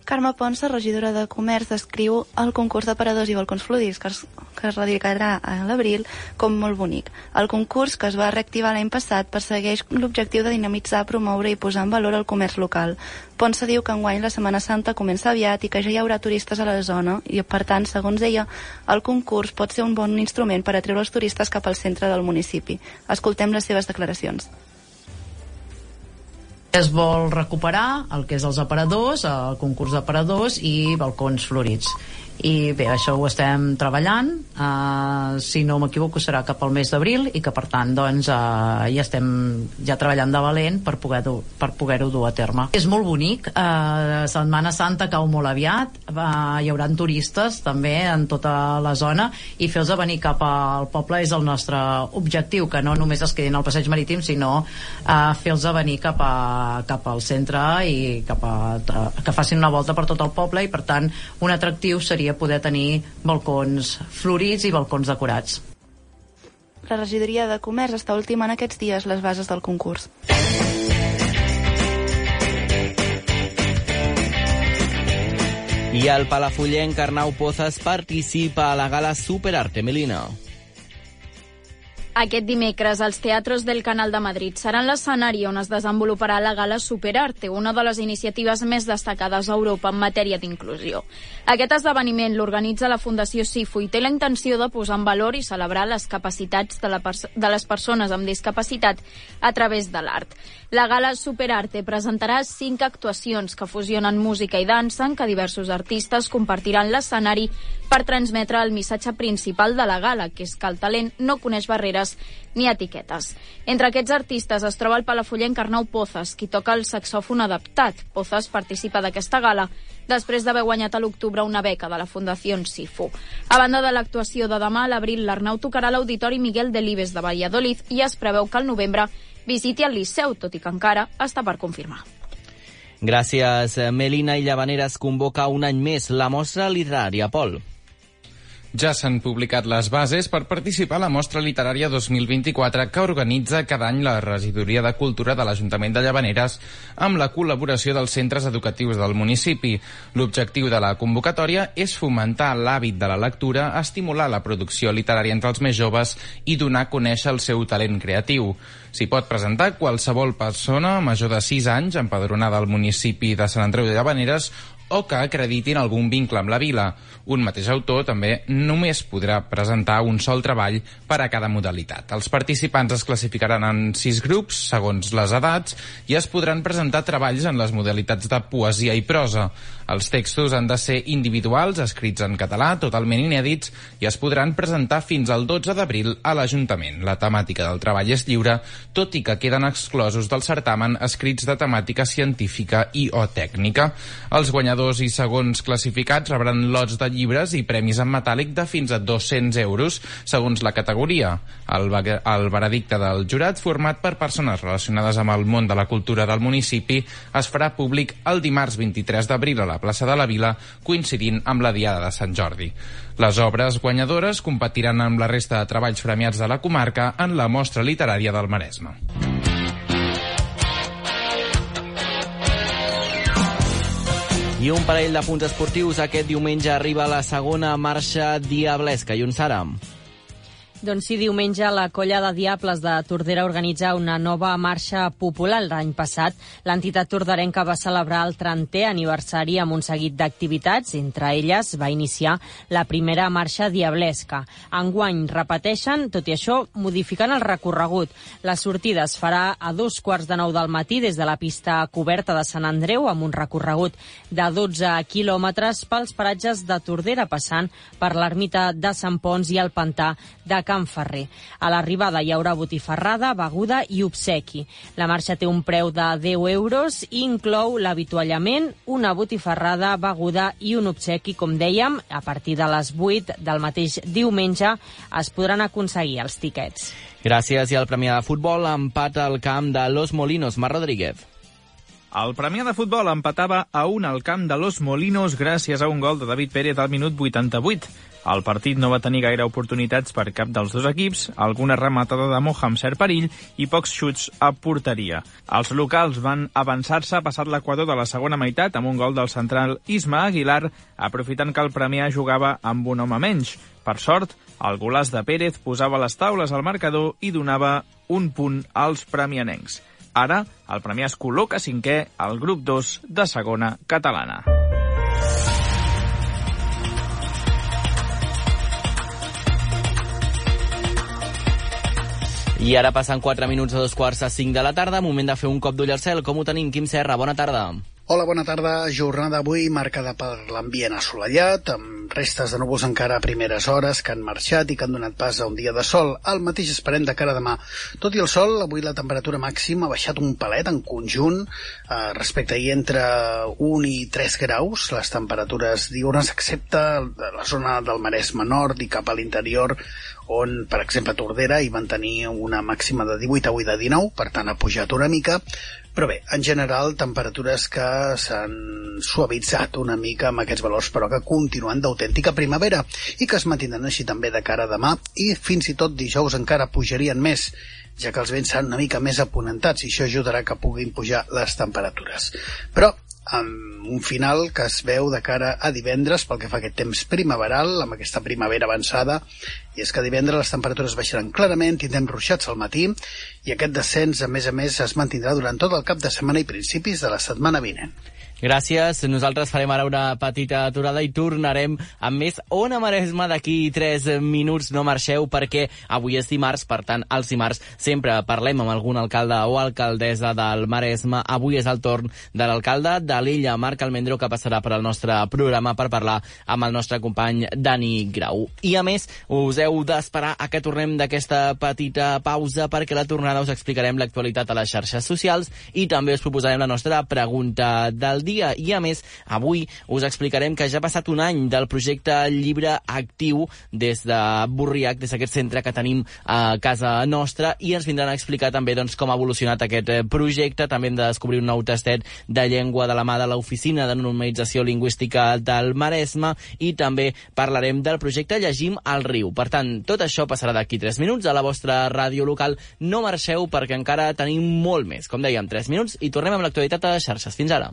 Carme Ponsa, regidora de Comerç, descriu el concurs d'aparadors i balcons florits que es, que es radicarà a l'abril com molt bonic. El concurs, que es va reactivar l'any passat, persegueix l'objectiu de dinamitzar, promoure i posar en valor el comerç local. Ponsa diu que enguany la Setmana Santa comença aviat i que ja hi haurà turistes a la zona i, per tant, segons ella, el concurs pot ser un bon instrument per atreure els turistes cap al centre del municipi. Escoltem les seves declaracions es vol recuperar el que és els aparadors, el concurs d'aparadors i balcons florits i bé, això ho estem treballant. Uh, si no m'equivoco serà cap al mes d'abril i que per tant doncs uh, ja estem ja treballant de valent per poder-ho per poder dur a terme. És molt bonic. Uh, Setmana Santa cau molt aviat. Uh, hi haurà turistes també en tota la zona. I fer-los venir cap al poble és el nostre objectiu, que no només es quedin al passeig marítim sinó uh, fer-los venir cap, a, cap al centre i cap a, que facin una volta per tot el poble. I per tant un atractiu seria seria poder tenir balcons florits i balcons decorats. La regidoria de Comerç està ultimant aquests dies les bases del concurs. I el palafollenc Arnau Pozas participa a la gala Superarte Melina. Aquest dimecres, els teatres del Canal de Madrid seran l'escenari on es desenvoluparà la gala Superarte, una de les iniciatives més destacades a Europa en matèria d'inclusió. Aquest esdeveniment l'organitza la Fundació SIFU i té la intenció de posar en valor i celebrar les capacitats de, la de les persones amb discapacitat a través de l'art. La gala Superarte presentarà cinc actuacions que fusionen música i dansa en què diversos artistes compartiran l'escenari per transmetre el missatge principal de la gala, que és que el talent no coneix barreres ni etiquetes. Entre aquests artistes es troba el palafollenc Arnau Pozas, qui toca el saxòfon adaptat. Pozas participa d'aquesta gala després d'haver guanyat a l'octubre una beca de la Fundació Sifu. A banda de l'actuació de demà, a l'abril l'Arnau tocarà l'Auditori Miguel Delibes de Valladolid i es preveu que al novembre visiti el Liceu, tot i que encara està per confirmar. Gràcies, Melina i Llavaneres convoca un any més la mostra literària. Pol. Ja s'han publicat les bases per participar a la Mostra Literària 2024 que organitza cada any la Regidoria de Cultura de l'Ajuntament de Llavaneres amb la col·laboració dels centres educatius del municipi. L'objectiu de la convocatòria és fomentar l'hàbit de la lectura, estimular la producció literària entre els més joves i donar a conèixer el seu talent creatiu. S'hi pot presentar qualsevol persona major de 6 anys empadronada al municipi de Sant Andreu de Llavaneres o que acreditin algun vincle amb la vila. Un mateix autor també només podrà presentar un sol treball per a cada modalitat. Els participants es classificaran en sis grups, segons les edats, i es podran presentar treballs en les modalitats de poesia i prosa. Els textos han de ser individuals, escrits en català, totalment inèdits, i es podran presentar fins al 12 d'abril a l'Ajuntament. La temàtica del treball és lliure, tot i que queden exclosos del certamen escrits de temàtica científica i o tècnica. Els guanyadors i segons classificats rebran lots de llibres i premis en metàl·lic de fins a 200 euros, segons la categoria. El, el veredicte del jurat, format per persones relacionades amb el món de la cultura del municipi, es farà públic el dimarts 23 d'abril a la plaça de la Vila, coincidint amb la Diada de Sant Jordi. Les obres guanyadores competiran amb la resta de treballs premiats de la comarca en la mostra literària del Maresme. I un parell de punts esportius. Aquest diumenge arriba la segona marxa diablesca. I un Sara. Doncs sí, diumenge la colla de Diables de Tordera organitza una nova marxa popular. L'any passat l'entitat torderenca va celebrar el 30è aniversari amb un seguit d'activitats. Entre elles va iniciar la primera marxa diablesca. Enguany repeteixen, tot i això, modificant el recorregut. La sortida es farà a dos quarts de nou del matí des de la pista coberta de Sant Andreu amb un recorregut de 12 quilòmetres pels paratges de Tordera passant per l'ermita de Sant Pons i el pantà de Can Can Ferrer. A l'arribada hi haurà botifarrada, beguda i obsequi. La marxa té un preu de 10 euros i inclou l'avituallament, una botifarrada, beguda i un obsequi, com dèiem, a partir de les 8 del mateix diumenge es podran aconseguir els tiquets. Gràcies. I el Premià de Futbol empat al camp de Los Molinos. Mar Rodríguez. El Premià de Futbol empatava a un al camp de Los Molinos gràcies a un gol de David Pérez al minut 88. El partit no va tenir gaire oportunitats per cap dels dos equips, alguna rematada de Moja amb cert perill i pocs xuts a porteria. Els locals van avançar-se passat l'equador de la segona meitat amb un gol del central Isma Aguilar, aprofitant que el Premià jugava amb un home menys. Per sort, el golàs de Pérez posava les taules al marcador i donava un punt als premianencs. Ara, el Premià es col·loca cinquè al grup 2 de segona catalana. I ara passen 4 minuts a dos quarts a 5 de la tarda, moment de fer un cop d'ull al cel. Com ho tenim, Quim Serra? Bona tarda. Hola, bona tarda. Jornada d'avui marcada per l'ambient assolellat, amb restes de núvols encara a primeres hores que han marxat i que han donat pas a un dia de sol. El mateix esperem de cara a demà. Tot i el sol, avui la temperatura màxima ha baixat un palet en conjunt, eh, respecte ahir entre 1 i 3 graus, les temperatures diurnes, excepte la zona del Maresme Nord i cap a l'interior, on, per exemple, Tordera hi van tenir una màxima de 18 avui de 19, per tant ha pujat una mica, però bé, en general, temperatures que s'han suavitzat una mica amb aquests valors, però que continuen d'autèntica primavera i que es mantindran així també de cara a demà i fins i tot dijous encara pujarien més, ja que els vents seran una mica més aponentats i això ajudarà que puguin pujar les temperatures. Però amb un final que es veu de cara a divendres pel que fa a aquest temps primaveral, amb aquesta primavera avançada, i és que divendres les temperatures baixaran clarament, tindrem ruixats al matí, i aquest descens, a més a més, es mantindrà durant tot el cap de setmana i principis de la setmana vinent. Gràcies. Nosaltres farem ara una petita aturada i tornarem amb més Ona Maresma d'aquí 3 minuts. No marxeu perquè avui és dimarts, per tant, els dimarts sempre parlem amb algun alcalde o alcaldessa del Maresme. Avui és el torn de l'alcalde de l'illa, Marc Almendro, que passarà per al nostre programa per parlar amb el nostre company Dani Grau. I a més, us heu d'esperar a que tornem d'aquesta petita pausa perquè la tornada us explicarem l'actualitat a les xarxes socials i també us proposarem la nostra pregunta del dia. I a més, avui us explicarem que ja ha passat un any del projecte Llibre Actiu des de Burriac, des d'aquest centre que tenim a casa nostra, i ens vindran a explicar també doncs, com ha evolucionat aquest eh, projecte. També hem de descobrir un nou tastet de llengua de la mà de l'Oficina de Normalització Lingüística del Maresme i també parlarem del projecte Llegim al riu. Per tant, tot això passarà d'aquí 3 minuts a la vostra ràdio local. No marxeu perquè encara tenim molt més. Com dèiem, 3 minuts i tornem amb l'actualitat a xarxes. Fins ara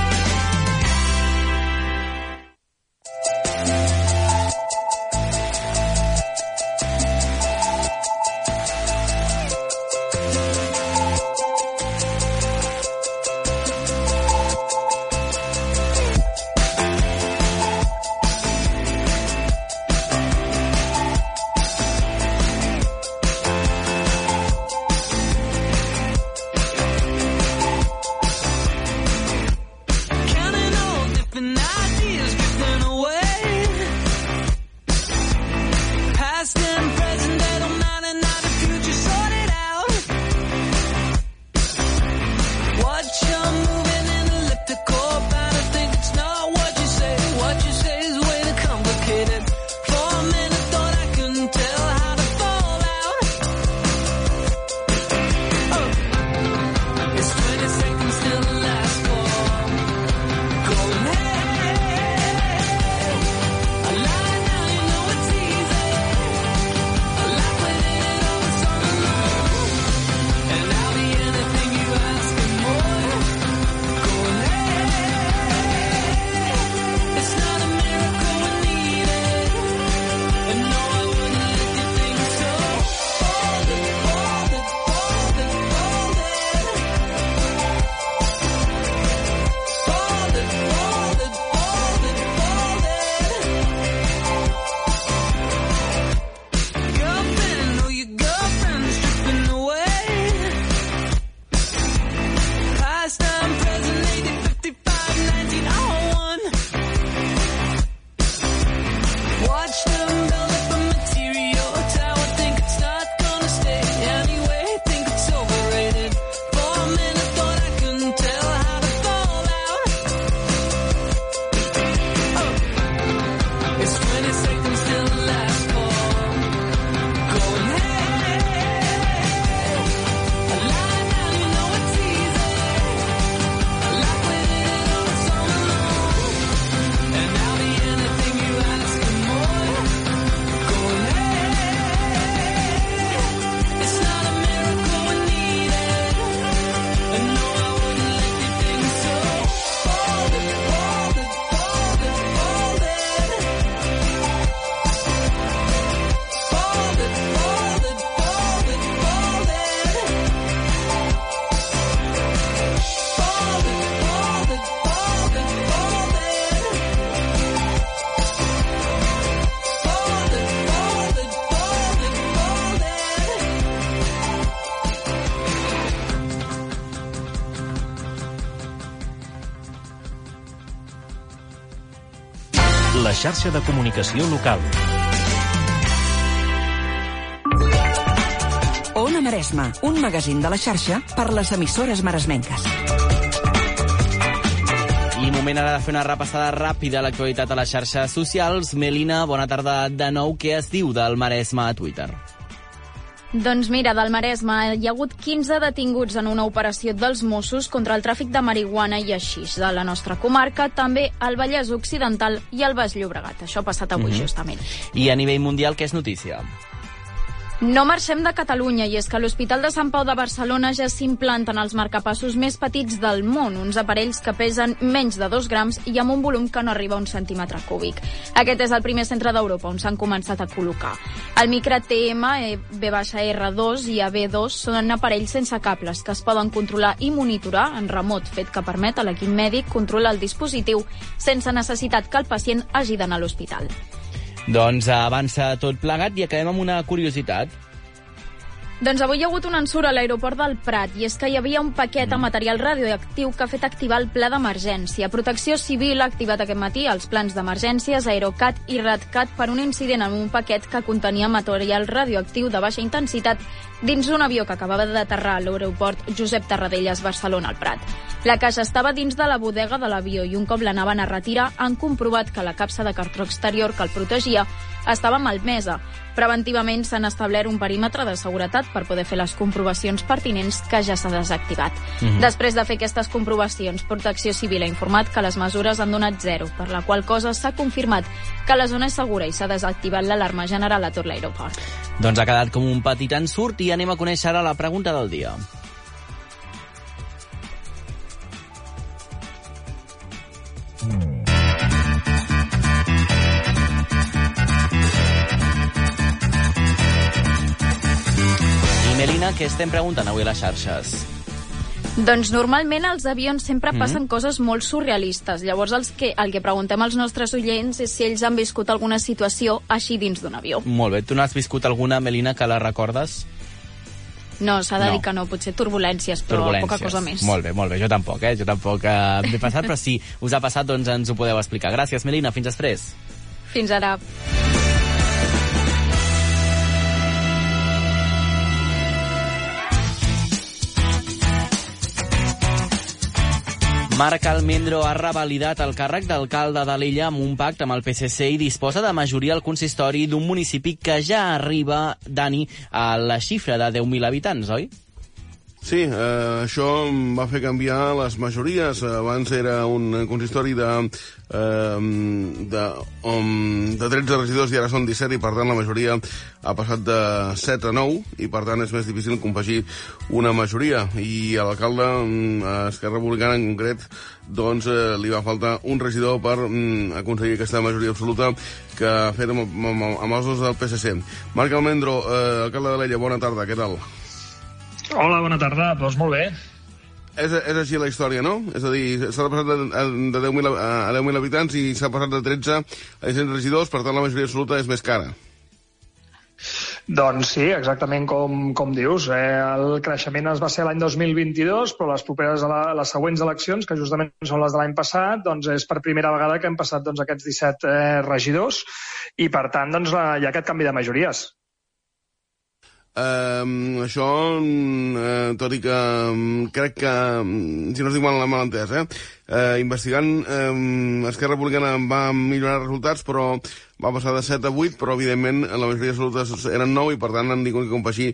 Xarxa de comunicació local. Ona Maresma, un magazín de la xarxa per les emissores maresmenques. I moment ara de fer una repassada ràpida a l'actualitat a les xarxes socials. Melina, bona tarda de nou. Què es diu del Maresme a Twitter? Doncs mira, del Maresme hi ha hagut 15 detinguts en una operació dels Mossos contra el tràfic de marihuana i aixís de la nostra comarca, també al Vallès Occidental i al Baix Llobregat. Això ha passat avui, Mhm. justament. I a nivell mundial, què és notícia? No marxem de Catalunya i és que l'Hospital de Sant Pau de Barcelona ja s'implanten els marcapassos més petits del món, uns aparells que pesen menys de 2 grams i amb un volum que no arriba a un centímetre cúbic. Aquest és el primer centre d'Europa on s'han començat a col·locar. El micro TM, eh, B-R2 i AB2 són aparells sense cables que es poden controlar i monitorar en remot, fet que permet a l'equip mèdic controlar el dispositiu sense necessitat que el pacient hagi d'anar a l'hospital. Doncs avança tot plegat i acabem amb una curiositat. Doncs avui hi ha hagut un ensurt a l'aeroport del Prat i és que hi havia un paquet amb material radioactiu que ha fet activar el pla d'emergència. Protecció Civil ha activat aquest matí els plans d'emergències Aerocat i Ratcat per un incident amb un paquet que contenia material radioactiu de baixa intensitat dins un avió que acabava d'aterrar a l'aeroport Josep Tarradellas Barcelona al Prat. La caixa estava dins de la bodega de l'avió i un cop l'anaven a retirar han comprovat que la capsa de cartró exterior que el protegia estava malmesa. Preventivament s'han establert un perímetre de seguretat per poder fer les comprovacions pertinents que ja s'ha desactivat. Mhm. Després de fer aquestes comprovacions, Protecció Civil ha informat que les mesures han donat zero, per la qual cosa s'ha confirmat que la zona és segura i s'ha desactivat l'alarma general a tot l'aeroport. Doncs ha quedat com un petit ensurt i anem a conèixer ara la pregunta del dia. I Melina, què estem preguntant avui a les xarxes? Doncs normalment als avions sempre Mhm. passen coses molt surrealistes. Llavors els que, el que preguntem als nostres oients és si ells han viscut alguna situació així dins d'un avió. Molt bé, tu n'has viscut alguna, Melina, que la recordes? No, s'ha de No. dir que no, potser turbulències, però poca cosa més. Molt bé, molt bé, jo tampoc, eh? Jo tampoc eh, m'he passat, però si us ha passat, doncs ens ho podeu explicar. Gràcies, Melina, fins després. Fins ara. Marc Almendro ha revalidat el càrrec d'alcalde d'Alella amb un pacte amb el PSC i disposa de majoria al consistori d'un municipi que ja arriba, Dani, a la xifra de 10.000 habitants, oi? Sí, eh, això va fer canviar les majories. Abans era un consistori de, eh, de, um, de 13 regidors i ara són 17 i per tant la majoria ha passat de 7 a 9 i per tant és més difícil compagir una majoria i a l'alcalde, mm, a Esquerra Republicana en concret, doncs eh, li va faltar un regidor per mm, aconseguir aquesta majoria absoluta que ha fet amb, amb, amb els dos del PSC. Marc Almendro, eh, alcalde de l'Ella, bona tarda, què tal? Hola, bona tarda. Doncs molt bé. És, és així la història, no? És a dir, s'ha passat de, de 10.000 a a 10.000 habitants i s'ha passat de 13 a 100 regidors, per tant la majoria absoluta és més cara. Doncs sí, exactament com, com dius. Eh, el creixement es va ser l'any 2022, però les properes les següents eleccions, que justament són les de l'any passat, doncs és per primera vegada que hem passat doncs, aquests 17 eh, regidors i, per tant, doncs, la, hi ha aquest canvi de majories. Um, això, uh, tot i que um, crec que, um, si no estic mal, mal entès, eh? Uh, investigant, um, Esquerra Republicana va millorar els resultats, però va passar de 7 a 8, però evidentment la majoria absolutes eren 9 i per tant han tingut que compagir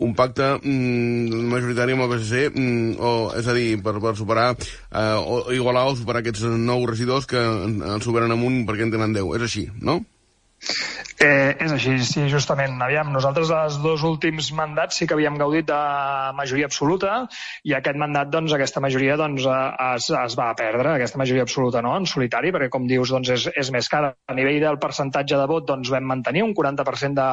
un pacte um, majoritari amb el PSC, um, o, és a dir, per, per superar, uh, o igualar o superar aquests 9 regidors que en superen amunt perquè en tenen 10. És així, no? Eh, és així, sí, justament. Aviam, nosaltres els dos últims mandats sí que havíem gaudit de majoria absoluta i aquest mandat, doncs, aquesta majoria doncs, eh, es, es va perdre, aquesta majoria absoluta, no?, en solitari, perquè, com dius, doncs, és, és més cara. A nivell del percentatge de vot, doncs, vam mantenir un 40% de,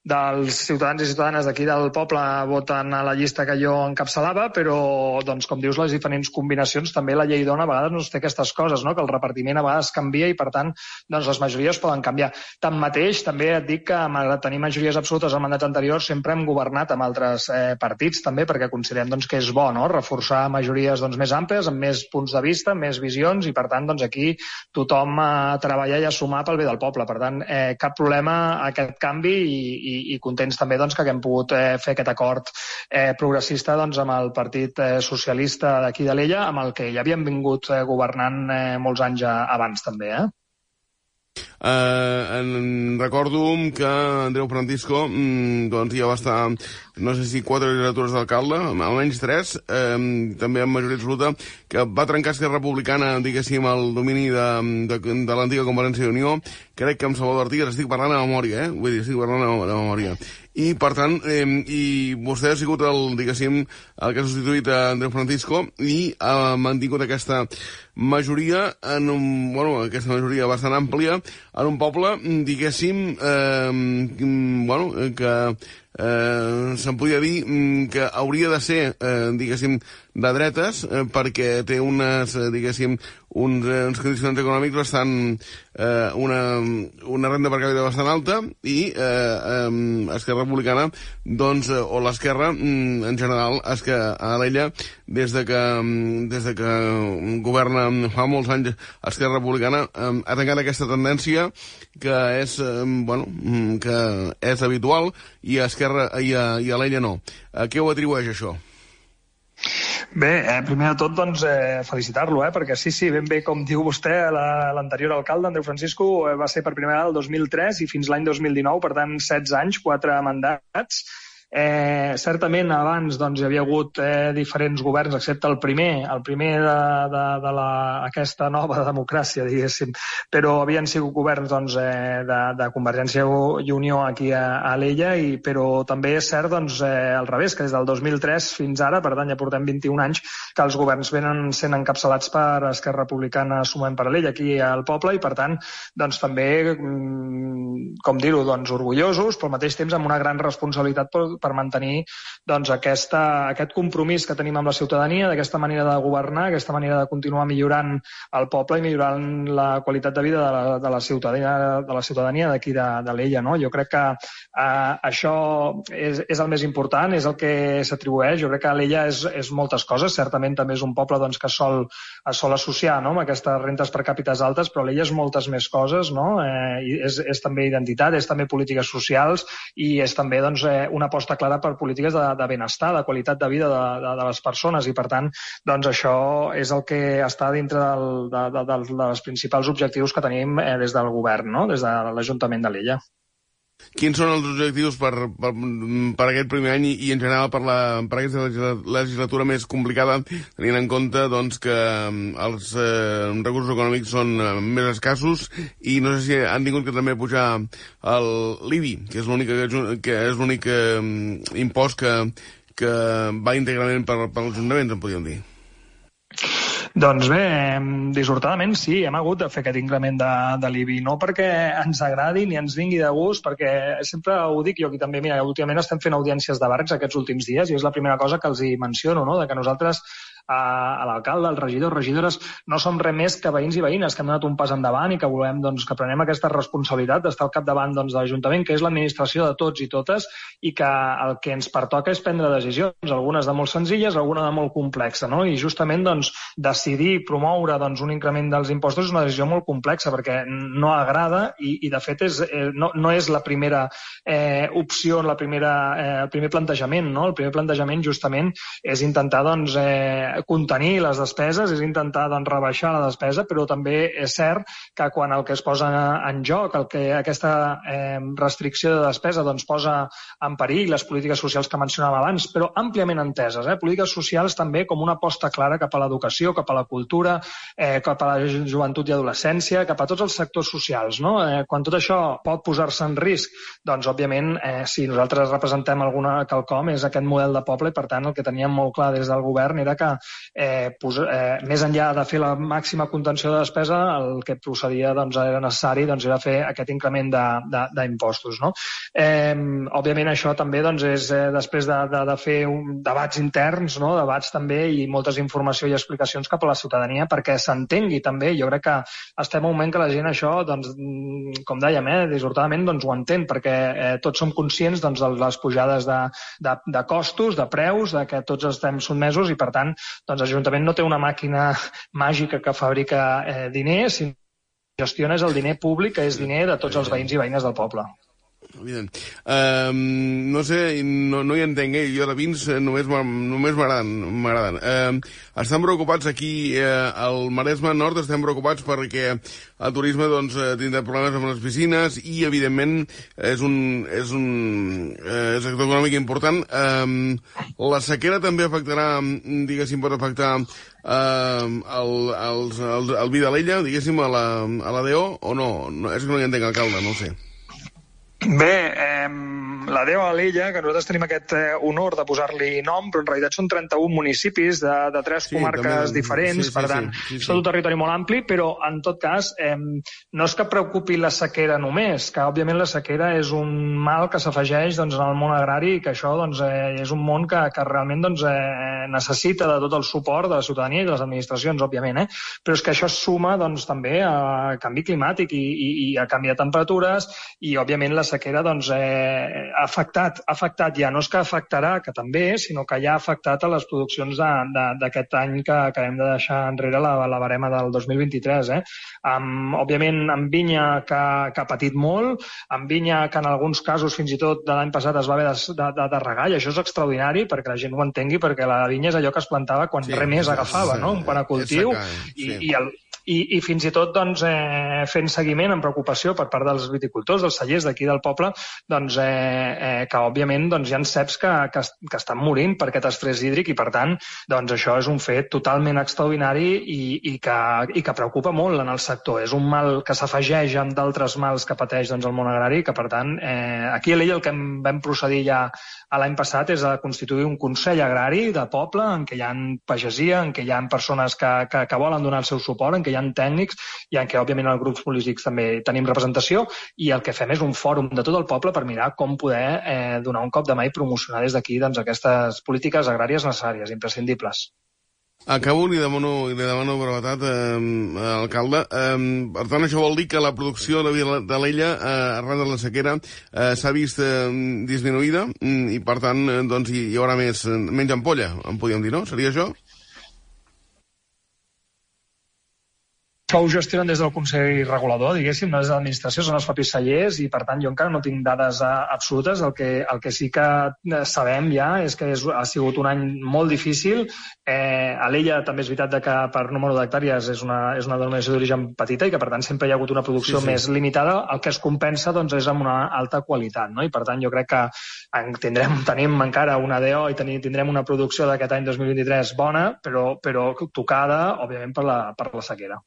dels ciutadans i ciutadanes d'aquí del poble voten a la llista que jo encapçalava, però, doncs, com dius, les diferents combinacions, també la llei dona a vegades no té aquestes coses, no?, que el repartiment a vegades canvia i, per tant, doncs, les majories poden canviar. Tanmateix, mateix, també et dic que malgrat tenir majories absolutes en mandats anteriors, sempre hem governat amb altres eh, partits, també, perquè considerem doncs, que és bo no? reforçar majories doncs, més àmplies, amb més punts de vista, més visions, i per tant doncs, aquí tothom a treballar i a sumar pel bé del poble. Per tant, eh, cap problema aquest canvi i, i, i contents també doncs, que haguem pogut eh, fer aquest acord eh, progressista doncs, amb el Partit eh, Socialista d'aquí de l'Ella, amb el que ja havíem vingut eh, governant eh, molts anys abans també. Eh? Eh, en, recordo que Andreu Francisco mm, doncs ja va estar, no sé si quatre legislatures d'alcalde, almenys tres, eh, també amb majoria absoluta, que va trencar Esquerra Republicana, diguéssim, el domini de, de, de l'antiga Conferència d'Unió. Crec que amb Salvador Artigas estic parlant a memòria, eh? Vull dir, estic parlant a memòria. I, per tant, eh, i vostè ha sigut el, diguéssim, el que ha substituït a Andreu Francisco i ha mantingut aquesta majoria, en un, bueno, aquesta majoria bastant àmplia, en un poble, diguéssim, eh, bueno, que eh, se'n podria dir mm, que hauria de ser, eh, diguéssim, de dretes, eh, perquè té unes, eh, diguéssim, uns, eh, uns condicions econòmics bastant... Eh, una, una renda per càpita bastant alta i eh, eh, Esquerra Republicana, doncs, eh, o l'Esquerra, mm, en general, és que a l'ella, des de que, mm, des de que governa fa molts anys Esquerra Republicana, eh, ha tancat aquesta tendència que és, eh, bueno, que és habitual i a Esquerra i a, i a l'ella no. A què ho atribueix això? Bé, eh, primer de tot, doncs, eh, felicitar-lo, eh, perquè sí, sí, ben bé, com diu vostè, l'anterior la, alcalde, Andreu Francisco, eh, va ser per primera vegada el 2003 i fins l'any 2019, per tant, 16 anys, 4 mandats, Eh, certament abans doncs, hi havia hagut eh, diferents governs, excepte el primer, el primer de, de, de la, aquesta nova democràcia, diguéssim, però havien sigut governs doncs, eh, de, de Convergència i Unió aquí a, a l'Ella, i, però també és cert doncs, eh, al revés, que des del 2003 fins ara, per tant ja portem 21 anys, que els governs venen sent encapçalats per Esquerra Republicana sumant per l'Ella aquí al poble, i per tant doncs, també, mm, com dir-ho, doncs, orgullosos, però al mateix temps amb una gran responsabilitat per, per mantenir doncs, aquesta, aquest compromís que tenim amb la ciutadania, d'aquesta manera de governar, aquesta manera de continuar millorant el poble i millorant la qualitat de vida de la, de la ciutadania de la ciutadania d'aquí de, de l'Ella. No? Jo crec que eh, això és, és el més important, és el que s'atribueix. Jo crec que l'Ella és, és moltes coses, certament també és un poble doncs, que sol, es sol associar no? amb aquestes rentes per càpites altes, però l'Ella és moltes més coses, no? eh, és, és també identitat, és també polítiques socials i és també doncs, eh, una aposta clara per polítiques de, de benestar, de qualitat de vida de, de, de les persones i, per tant, doncs això és el que està dintre del, de, de, de, dels principals objectius que tenim eh, des del govern, no? des de l'Ajuntament de l'Illa. Quins són els objectius per, per, per aquest primer any i, en general per, la, per aquesta legislatura més complicada, tenint en compte doncs, que mm, els eh, recursos econòmics són eh, més escassos i no sé si han tingut que també pujar l'IBI, que és l'únic que és l'únic eh, impost que, que va íntegrament per, per l'Ajuntament, en podríem dir. Doncs bé, dissortadament sí, hem hagut de fer aquest increment de, de l'IBI, no perquè ens agradi ni ens vingui de gust, perquè sempre ho dic jo aquí també, mira, últimament estem fent audiències de barcs aquests últims dies i és la primera cosa que els hi menciono, no?, de que nosaltres a, a l'alcalde, als regidors, regidores, no som res més que veïns i veïnes que hem donat un pas endavant i que volem doncs, que prenem aquesta responsabilitat d'estar al capdavant doncs, de l'Ajuntament, que és l'administració de tots i totes, i que el que ens pertoca és prendre decisions, algunes de molt senzilles, alguna de molt complexa, no? I justament doncs, decidir promoure doncs, un increment dels impostos és una decisió molt complexa perquè no agrada i, i de fet és, eh, no, no és la primera eh, opció, la primera, eh, el primer plantejament. No? El primer plantejament justament és intentar doncs, eh, contenir les despeses, és intentar doncs, rebaixar la despesa, però també és cert que quan el que es posa en joc, el que aquesta eh, restricció de despesa doncs, posa en perill les polítiques socials que mencionàvem abans, però àmpliament enteses, eh? polítiques socials també com una aposta clara cap a l'educació, cap a la cultura, eh, cap a la joventut i adolescència, cap a tots els sectors socials. No? Eh, quan tot això pot posar-se en risc, doncs, òbviament, eh, si nosaltres representem alguna quelcom, és aquest model de poble i, per tant, el que teníem molt clar des del govern era que eh, pos, eh, més enllà de fer la màxima contenció de despesa, el que procedia doncs, era necessari doncs, era fer aquest increment d'impostos. No? Eh, òbviament això també doncs, és eh, després de, de, de fer un, debats interns, no? debats també i moltes informació i explicacions cap a la ciutadania perquè s'entengui també. Jo crec que estem en un moment que la gent això, doncs, mm, com dèiem, eh, dissortadament doncs, ho entén perquè eh, tots som conscients doncs, de les pujades de, de, de costos, de preus, de que tots estem sotmesos i per tant doncs, l'Ajuntament no té una màquina màgica que fabrica eh, diners, sinó gestiona és el diner públic, que és diner de tots els veïns i veïnes del poble evident. Um, no sé, no, no hi entenc, eh? Jo de vins eh, només només m'agraden. Um, estan preocupats aquí eh, al Maresme Nord, estem preocupats perquè el turisme doncs, eh, tindrà problemes amb les piscines i, evidentment, és un, és un eh, sector econòmic important. Um, la sequera també afectarà, diguéssim, pot afectar eh, el, el, el, el vi diguéssim, a la, a la DO, o no? no? És que no hi entenc, alcalde, no sé. Bé, eh, la Déu a l'Illa, que nosaltres tenim aquest eh, honor de posar-li nom, però en realitat són 31 municipis de, de tres sí, comarques també, diferents, sí, sí, per tant, sí, sí, sí. és tot un territori molt ampli, però en tot cas eh, no és que preocupi la sequera només, que òbviament la sequera és un mal que s'afegeix doncs, en el món agrari i que això doncs, eh, és un món que, que realment doncs, eh, necessita de tot el suport de la ciutadania i de les administracions, òbviament, eh? però és que això suma doncs, també a canvi climàtic i, i, i a canvi de temperatures i, òbviament, la sequera doncs, eh, ha, afectat, ha afectat ja, no és que afectarà, que també, sinó que ja ha afectat a les produccions d'aquest any que acabem de deixar enrere la, la barema del 2023. Eh? Amb, òbviament, amb vinya que, que ha patit molt, amb vinya que en alguns casos fins i tot de l'any passat es va haver de, de, de, de regar, i això és extraordinari perquè la gent ho entengui, perquè la vinya és allò que es plantava quan sí, res més agafava, sí, no? quant a cultiu, sí. i, i el, i, i fins i tot doncs, eh, fent seguiment amb preocupació per part dels viticultors, dels cellers d'aquí del poble, doncs, eh, eh, que òbviament doncs, hi ha ceps que, que, que estan morint per aquest estrès hídric i per tant doncs, això és un fet totalment extraordinari i, i, que, i que preocupa molt en el sector. És un mal que s'afegeix amb d'altres mals que pateix doncs, el món agrari que per tant eh, aquí a l'Ella el que vam procedir ja l'any passat és a constituir un Consell Agrari de poble en què hi ha pagesia, en què hi ha persones que, que, que volen donar el seu suport, en què hi ha tècnics i en què, òbviament, els grups polítics també tenim representació i el que fem és un fòrum de tot el poble per mirar com poder eh, donar un cop de mà i promocionar des d'aquí doncs, aquestes polítiques agràries necessàries, imprescindibles. Acabo, li demano, li demano brevetat, eh, alcalde. Eh, per tant, això vol dir que la producció de, l'ella, eh, arran de la sequera, eh, s'ha vist eh, disminuïda mm, i, per tant, eh, doncs, hi, hi haurà més, menys ampolla, en podríem dir, no? Seria això? Això ho gestionen des del Consell Regulador, diguéssim, no des de l'administració, són els propis cellers i, per tant, jo encara no tinc dades uh, absolutes. El que, el que sí que eh, sabem ja és que és, ha sigut un any molt difícil. Eh, a l'ella també és veritat que per número d'hectàrees és una, és una denominació d'origen petita i que, per tant, sempre hi ha hagut una producció sí, sí. més limitada. El que es compensa doncs, és amb una alta qualitat. No? I, per tant, jo crec que tindrem, tenim encara una DO i tenim, tindrem una producció d'aquest any 2023 bona, però, però tocada, òbviament, per la, per la sequera.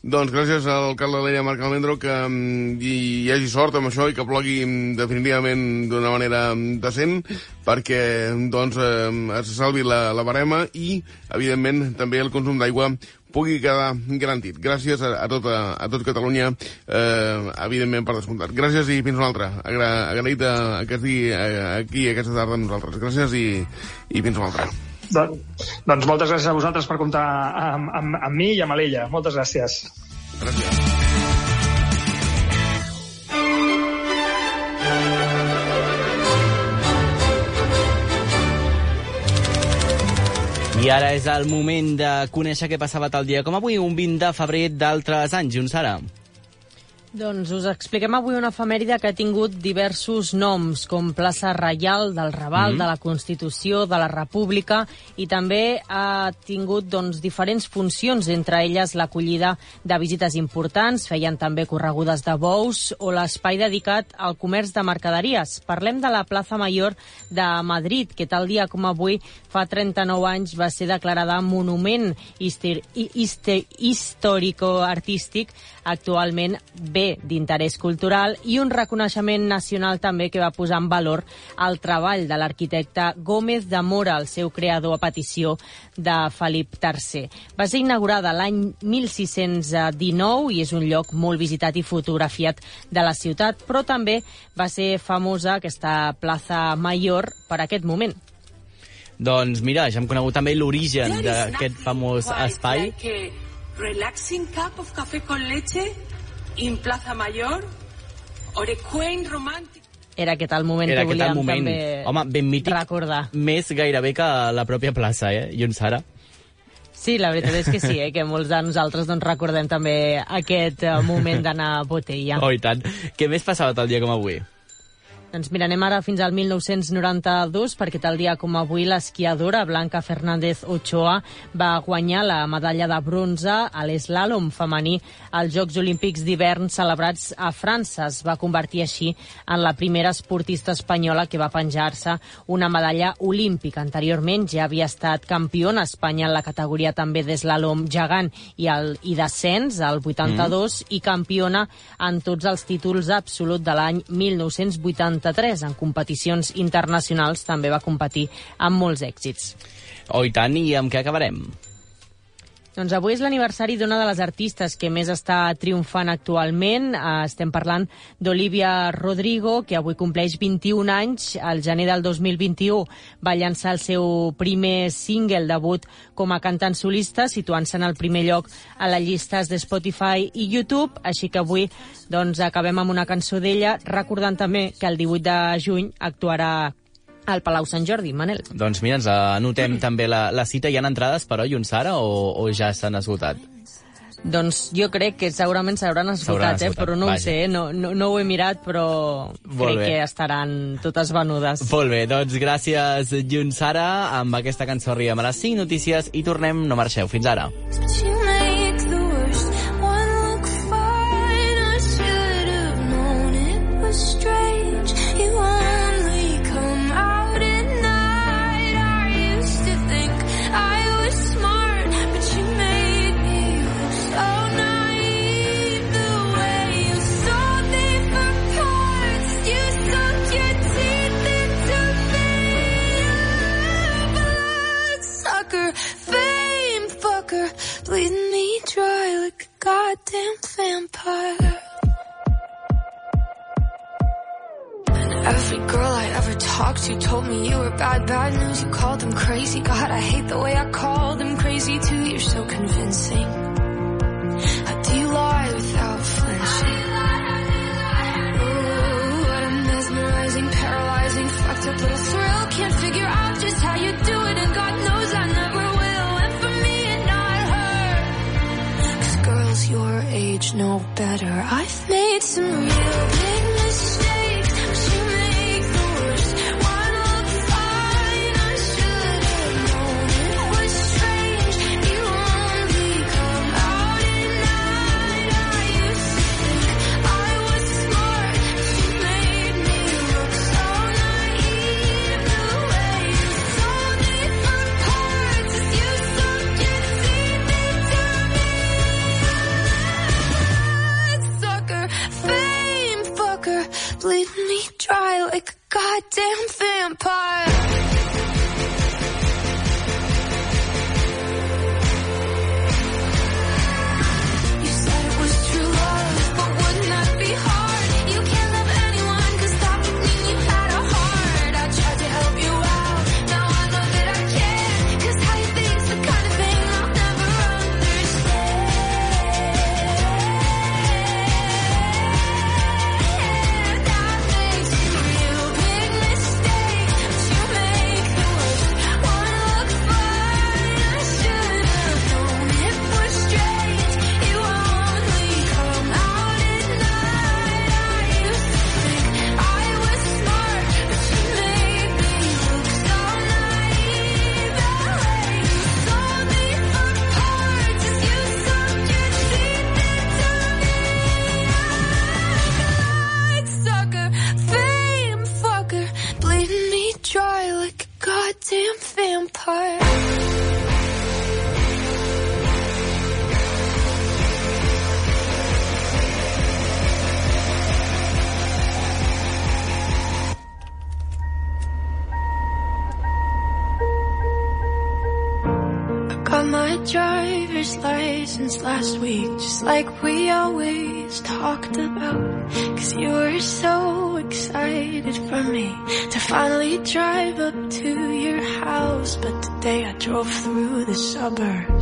Doncs gràcies a l'alcalde de l'Ella, Marc Almendro, que um, hi, hi hagi sort amb això i que plogui um, definitivament d'una manera um, decent perquè doncs, um, es salvi la, la barema i, evidentment, també el consum d'aigua pugui quedar garantit. Gràcies a, a, tot, a, a tot Catalunya, eh, evidentment, per descomptat. Gràcies i fins una altra. Agra, agraït a, a que estigui aquí aquesta tarda amb nosaltres. Gràcies i, i fins una altra. Doncs, doncs moltes gràcies a vosaltres per comptar amb, amb, amb mi i amb l'ella. Moltes gràcies. Gràcies. I ara és el moment de conèixer què passava tal dia com avui, un 20 de febrer d'altres anys. Junts Sara. Doncs us expliquem avui una efemèride que ha tingut diversos noms, com plaça Reial del Raval, mm -hmm. de la Constitució, de la República, i també ha tingut doncs, diferents funcions, entre elles l'acollida de visites importants, feien també corregudes de bous o l'espai dedicat al comerç de mercaderies. Parlem de la plaça Mayor de Madrid, que tal dia com avui, fa 39 anys, va ser declarada Monument Històrico-Artístic, actualment bé bé d'interès cultural i un reconeixement nacional també que va posar en valor el treball de l'arquitecte Gómez de Mora, el seu creador a petició de Felip III. Va ser inaugurada l'any 1619 i és un lloc molt visitat i fotografiat de la ciutat, però també va ser famosa aquesta plaça Mayor per aquest moment. Doncs mira, ja hem conegut també l'origen d'aquest famós espai. A relaxing cup of café con leche in Plaza Mayor or a quaint romantic Era aquest el moment Era que volíem moment. també Home, ben mític. recordar. Més gairebé que la pròpia plaça, eh? I on Sara? Sí, la veritat és que sí, eh, que molts de nosaltres doncs, recordem també aquest eh, moment d'anar a Botella. Oh, i tant. Què més passava tal dia com avui? Doncs mira, anem ara fins al 1992, perquè tal dia com avui l'esquiadora Blanca Fernández Ochoa va guanyar la medalla de bronze a l'eslàlom femení als Jocs Olímpics d'hivern celebrats a França. Es va convertir així en la primera esportista espanyola que va penjar-se una medalla olímpica. Anteriorment ja havia estat campiona a Espanya en la categoria també d'eslàlom gegant i, el, i descens, al 82, mm. i campiona en tots els títols absolut de l'any 1980 93. En competicions internacionals també va competir amb molts èxits. Oh, i tant, i amb què acabarem? Doncs avui és l'aniversari d'una de les artistes que més està triomfant actualment. Eh, estem parlant d'Olivia Rodrigo, que avui compleix 21 anys. Al gener del 2021 va llançar el seu primer single debut com a cantant solista, situant-se en el primer lloc a les llistes de Spotify i YouTube. Així que avui doncs, acabem amb una cançó d'ella, recordant també que el 18 de juny actuarà al Palau Sant Jordi, Manel. Doncs mira, ens anotem també la, la cita. Hi ha entrades, però, i un Sara, o, o ja s'han esgotat? Doncs jo crec que segurament s'hauran esgotat, eh? però no vaja. ho sé, no, no, no ho he mirat, però Molt crec bé. que estaran totes venudes. Molt bé, doncs gràcies, Jun Sara. Amb aquesta cançó arribem a les 5 notícies i tornem, no marxeu. Fins ara. You like we always talked about. Cause you were so excited for me to finally drive up to your house. But today I drove through the suburbs